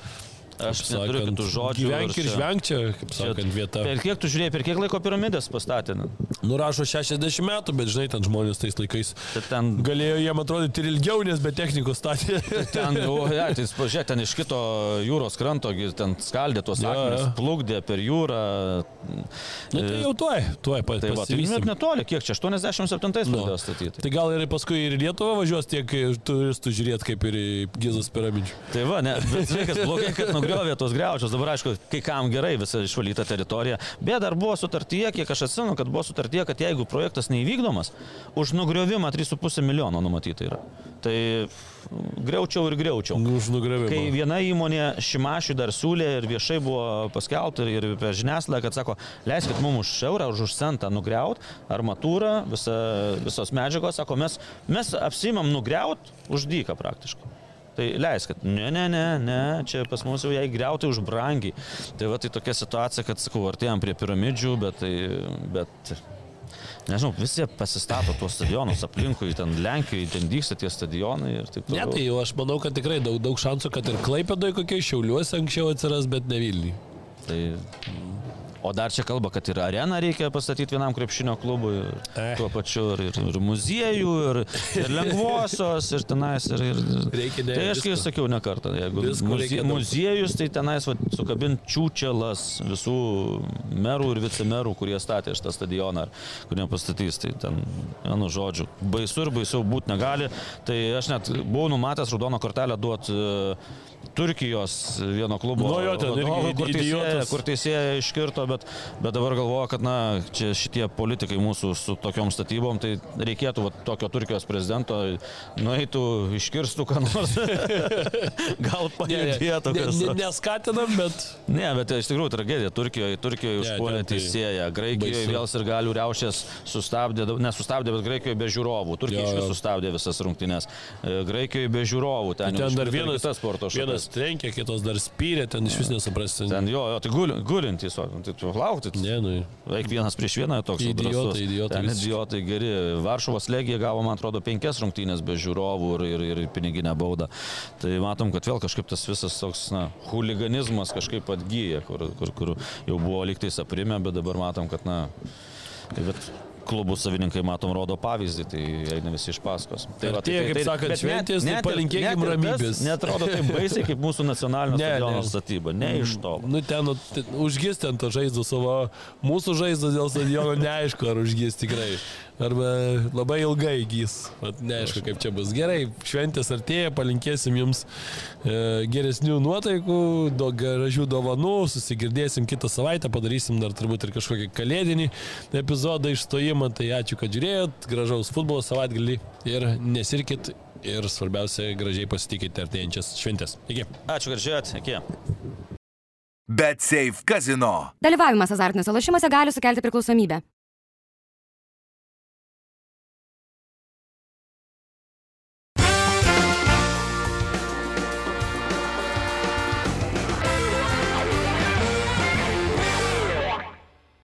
Aš neturiu kitų žodžių. Gyvenk ir čia- žvenk čia, kaip sakant, vieta. Per kiek tu žiūrėjai, per kiek laiko piramidės pastatė? Nurašo 60 metų, bet žinai, ten žmonės tais laikais Tai ten galėjo jiem atrodyti ir ilgiau, nes be technikos statė. Ten, o, ja, tai pažiūrėk, ten iš kito jūros kranto, ten skaldė tuos Jo, akmenis, jo. plukdė per jūrą. Na tai jau tuoj, tuoj pat. Tai va, tai net netoli, kiek čia, 87 Nu. pradėjo statyti. Tai gal ir paskui ir į Lietuvą važiuos tiek turistų žiūrėti, kaip ir Gizos piramidžių. Tai va, ne, bet žinai, kas blogai, kad nugriovė tos greučius. Dabar aišku, kai kam gerai visa išvalyta teritorija. Bet dar buvo sutartyje, kiek aš atsimenu, kad buvo sutartyje, kad jeigu projektas neįvykdomas, už nugriovimą 3,5 milijono numatyta yra. Tai greučiau ir greučiau. Už nugravimą. Kai viena įmonė Šimašiui dar siūlė ir viešai buvo paskelbta ir, ir per žiniasklaidą, kad sako, leiskit mums už eurą, už už centą nugriaut, armatūrą, visa, visos medžiagos, sako, mes, mes apsimam nugriaut už dyką praktiškai. Tai leiskit, ne, ne, ne, ne, čia pas mus jau jai greutai už brangiai. Tai va, tai tokia situacija, kad, sakau, artėjom prie piramidžių, bet tai, bet Nežinau, visi pasistato tuos stadionus aplinkui, ten Lenkijoje, ten dyksta tie stadionai ir taip Ne, toliau. tai jau aš manau, kad tikrai daug, daug šansų, kad ir Klaipėdoje kokie šiauliuose anksčiau atsiras, bet ne Vilniui. Tai, o dar čia kalba, kad ir areną reikia pastatyti vienam krepšinio klubui, Eh. tuo pačiu ir, ir, ir muziejų, ir, ir lengvosios, ir tenais. Ir, ir, Reikia ne tai aš visko. sakiau ne kartą, jeigu muzie, muziejus, tai tenais va, sukabint čiūčelas visų merų ir vicemerų, kurie statė šitą stadioną, ar kurie pastatys, tai ten, vienu žodžiu, baisu ir baisiau būti negali. Tai aš net buvau numatęs raudoną kortelę duoti Turkijos vieno klubo. Nu jo, ten vadovą, kur teisėja, kur teisėja iškirto, bet, bet dabar galvoju, kad na, čia šitie politikai mūsų su tokiom statybom, tai reikėtų va, tokio Turkijos prezidento, nueitų, iškirstų, ką nors. Gal pajudėtų. ne, ne, neskatinam, bet Ne, bet iš tikrųjų tragedija. Turkijoje, Turkijoje užpuolė tai teisėją, Graikijoje baisu. vėl ir galių riaušės sustabdė, nesustabdė, bet Graikijoje be žiūrovų. Turkija iš jo. vis sustabdė visas rungtynes. E, Graikijoje be žiūrovų. Ten, ten dar vienas, kitas sporto šakas. Vienas trenkė, kitas dar spyrė, ten iš vis nesuprasti. Ten jo, jo tai guli, gulintys, o tai tu laukti. Ne, nu. Veik vienas prieš vieną toks Idiotai, idiotai Ten idiotai geri. Varšuvos legija gavo, man atrodo, penkias rungtynės be žiūrovų ir, ir, ir piniginę baudą. Tai matom, kad vėl kažkaip tas visas toks, na, huliganizmas kažkaip atgyja, kur, kur, kur jau buvo liktais aprimę, bet dabar matom, kad, na, bet klubų savininkai, matom, rodo pavyzdį, tai eina visi iš paskos. Tai Artėja, kaip sakant, bet net- šventės, tai net ir- palinkėkim net ramybės. Netrodo taip baisiai kaip mūsų nacionalinio Ne, stadiono ne. statyba. Ne iš to. Nu, ten, nu, ten užgis ten to žaizdo savo, mūsų žaizdo dėl stadiono neaišku, ar užgis tikrai. Arba labai ilgai gys. Vat Neaišku, kaip čia bus. Gerai, šventės artėja, palinkėsim jums e, geresnių nuotaikų, do, gražių dovanų, susigirdėsim kitą savaitę, padarysim dar turbūt ir kažkokį kalėdinį epizodą išstojimą. Tai ačiū, kad žiūrėjot, gražaus futbolo savaitgalį ir nesirkit ir svarbiausia, gražiai pasitikite artėjančias šventės. Iki. Ačiū, kad žiūrėjot. Iki. Bet Safe Casino. Dalyvavimas azartiniuose lošimuose gali sukelti priklausomybę.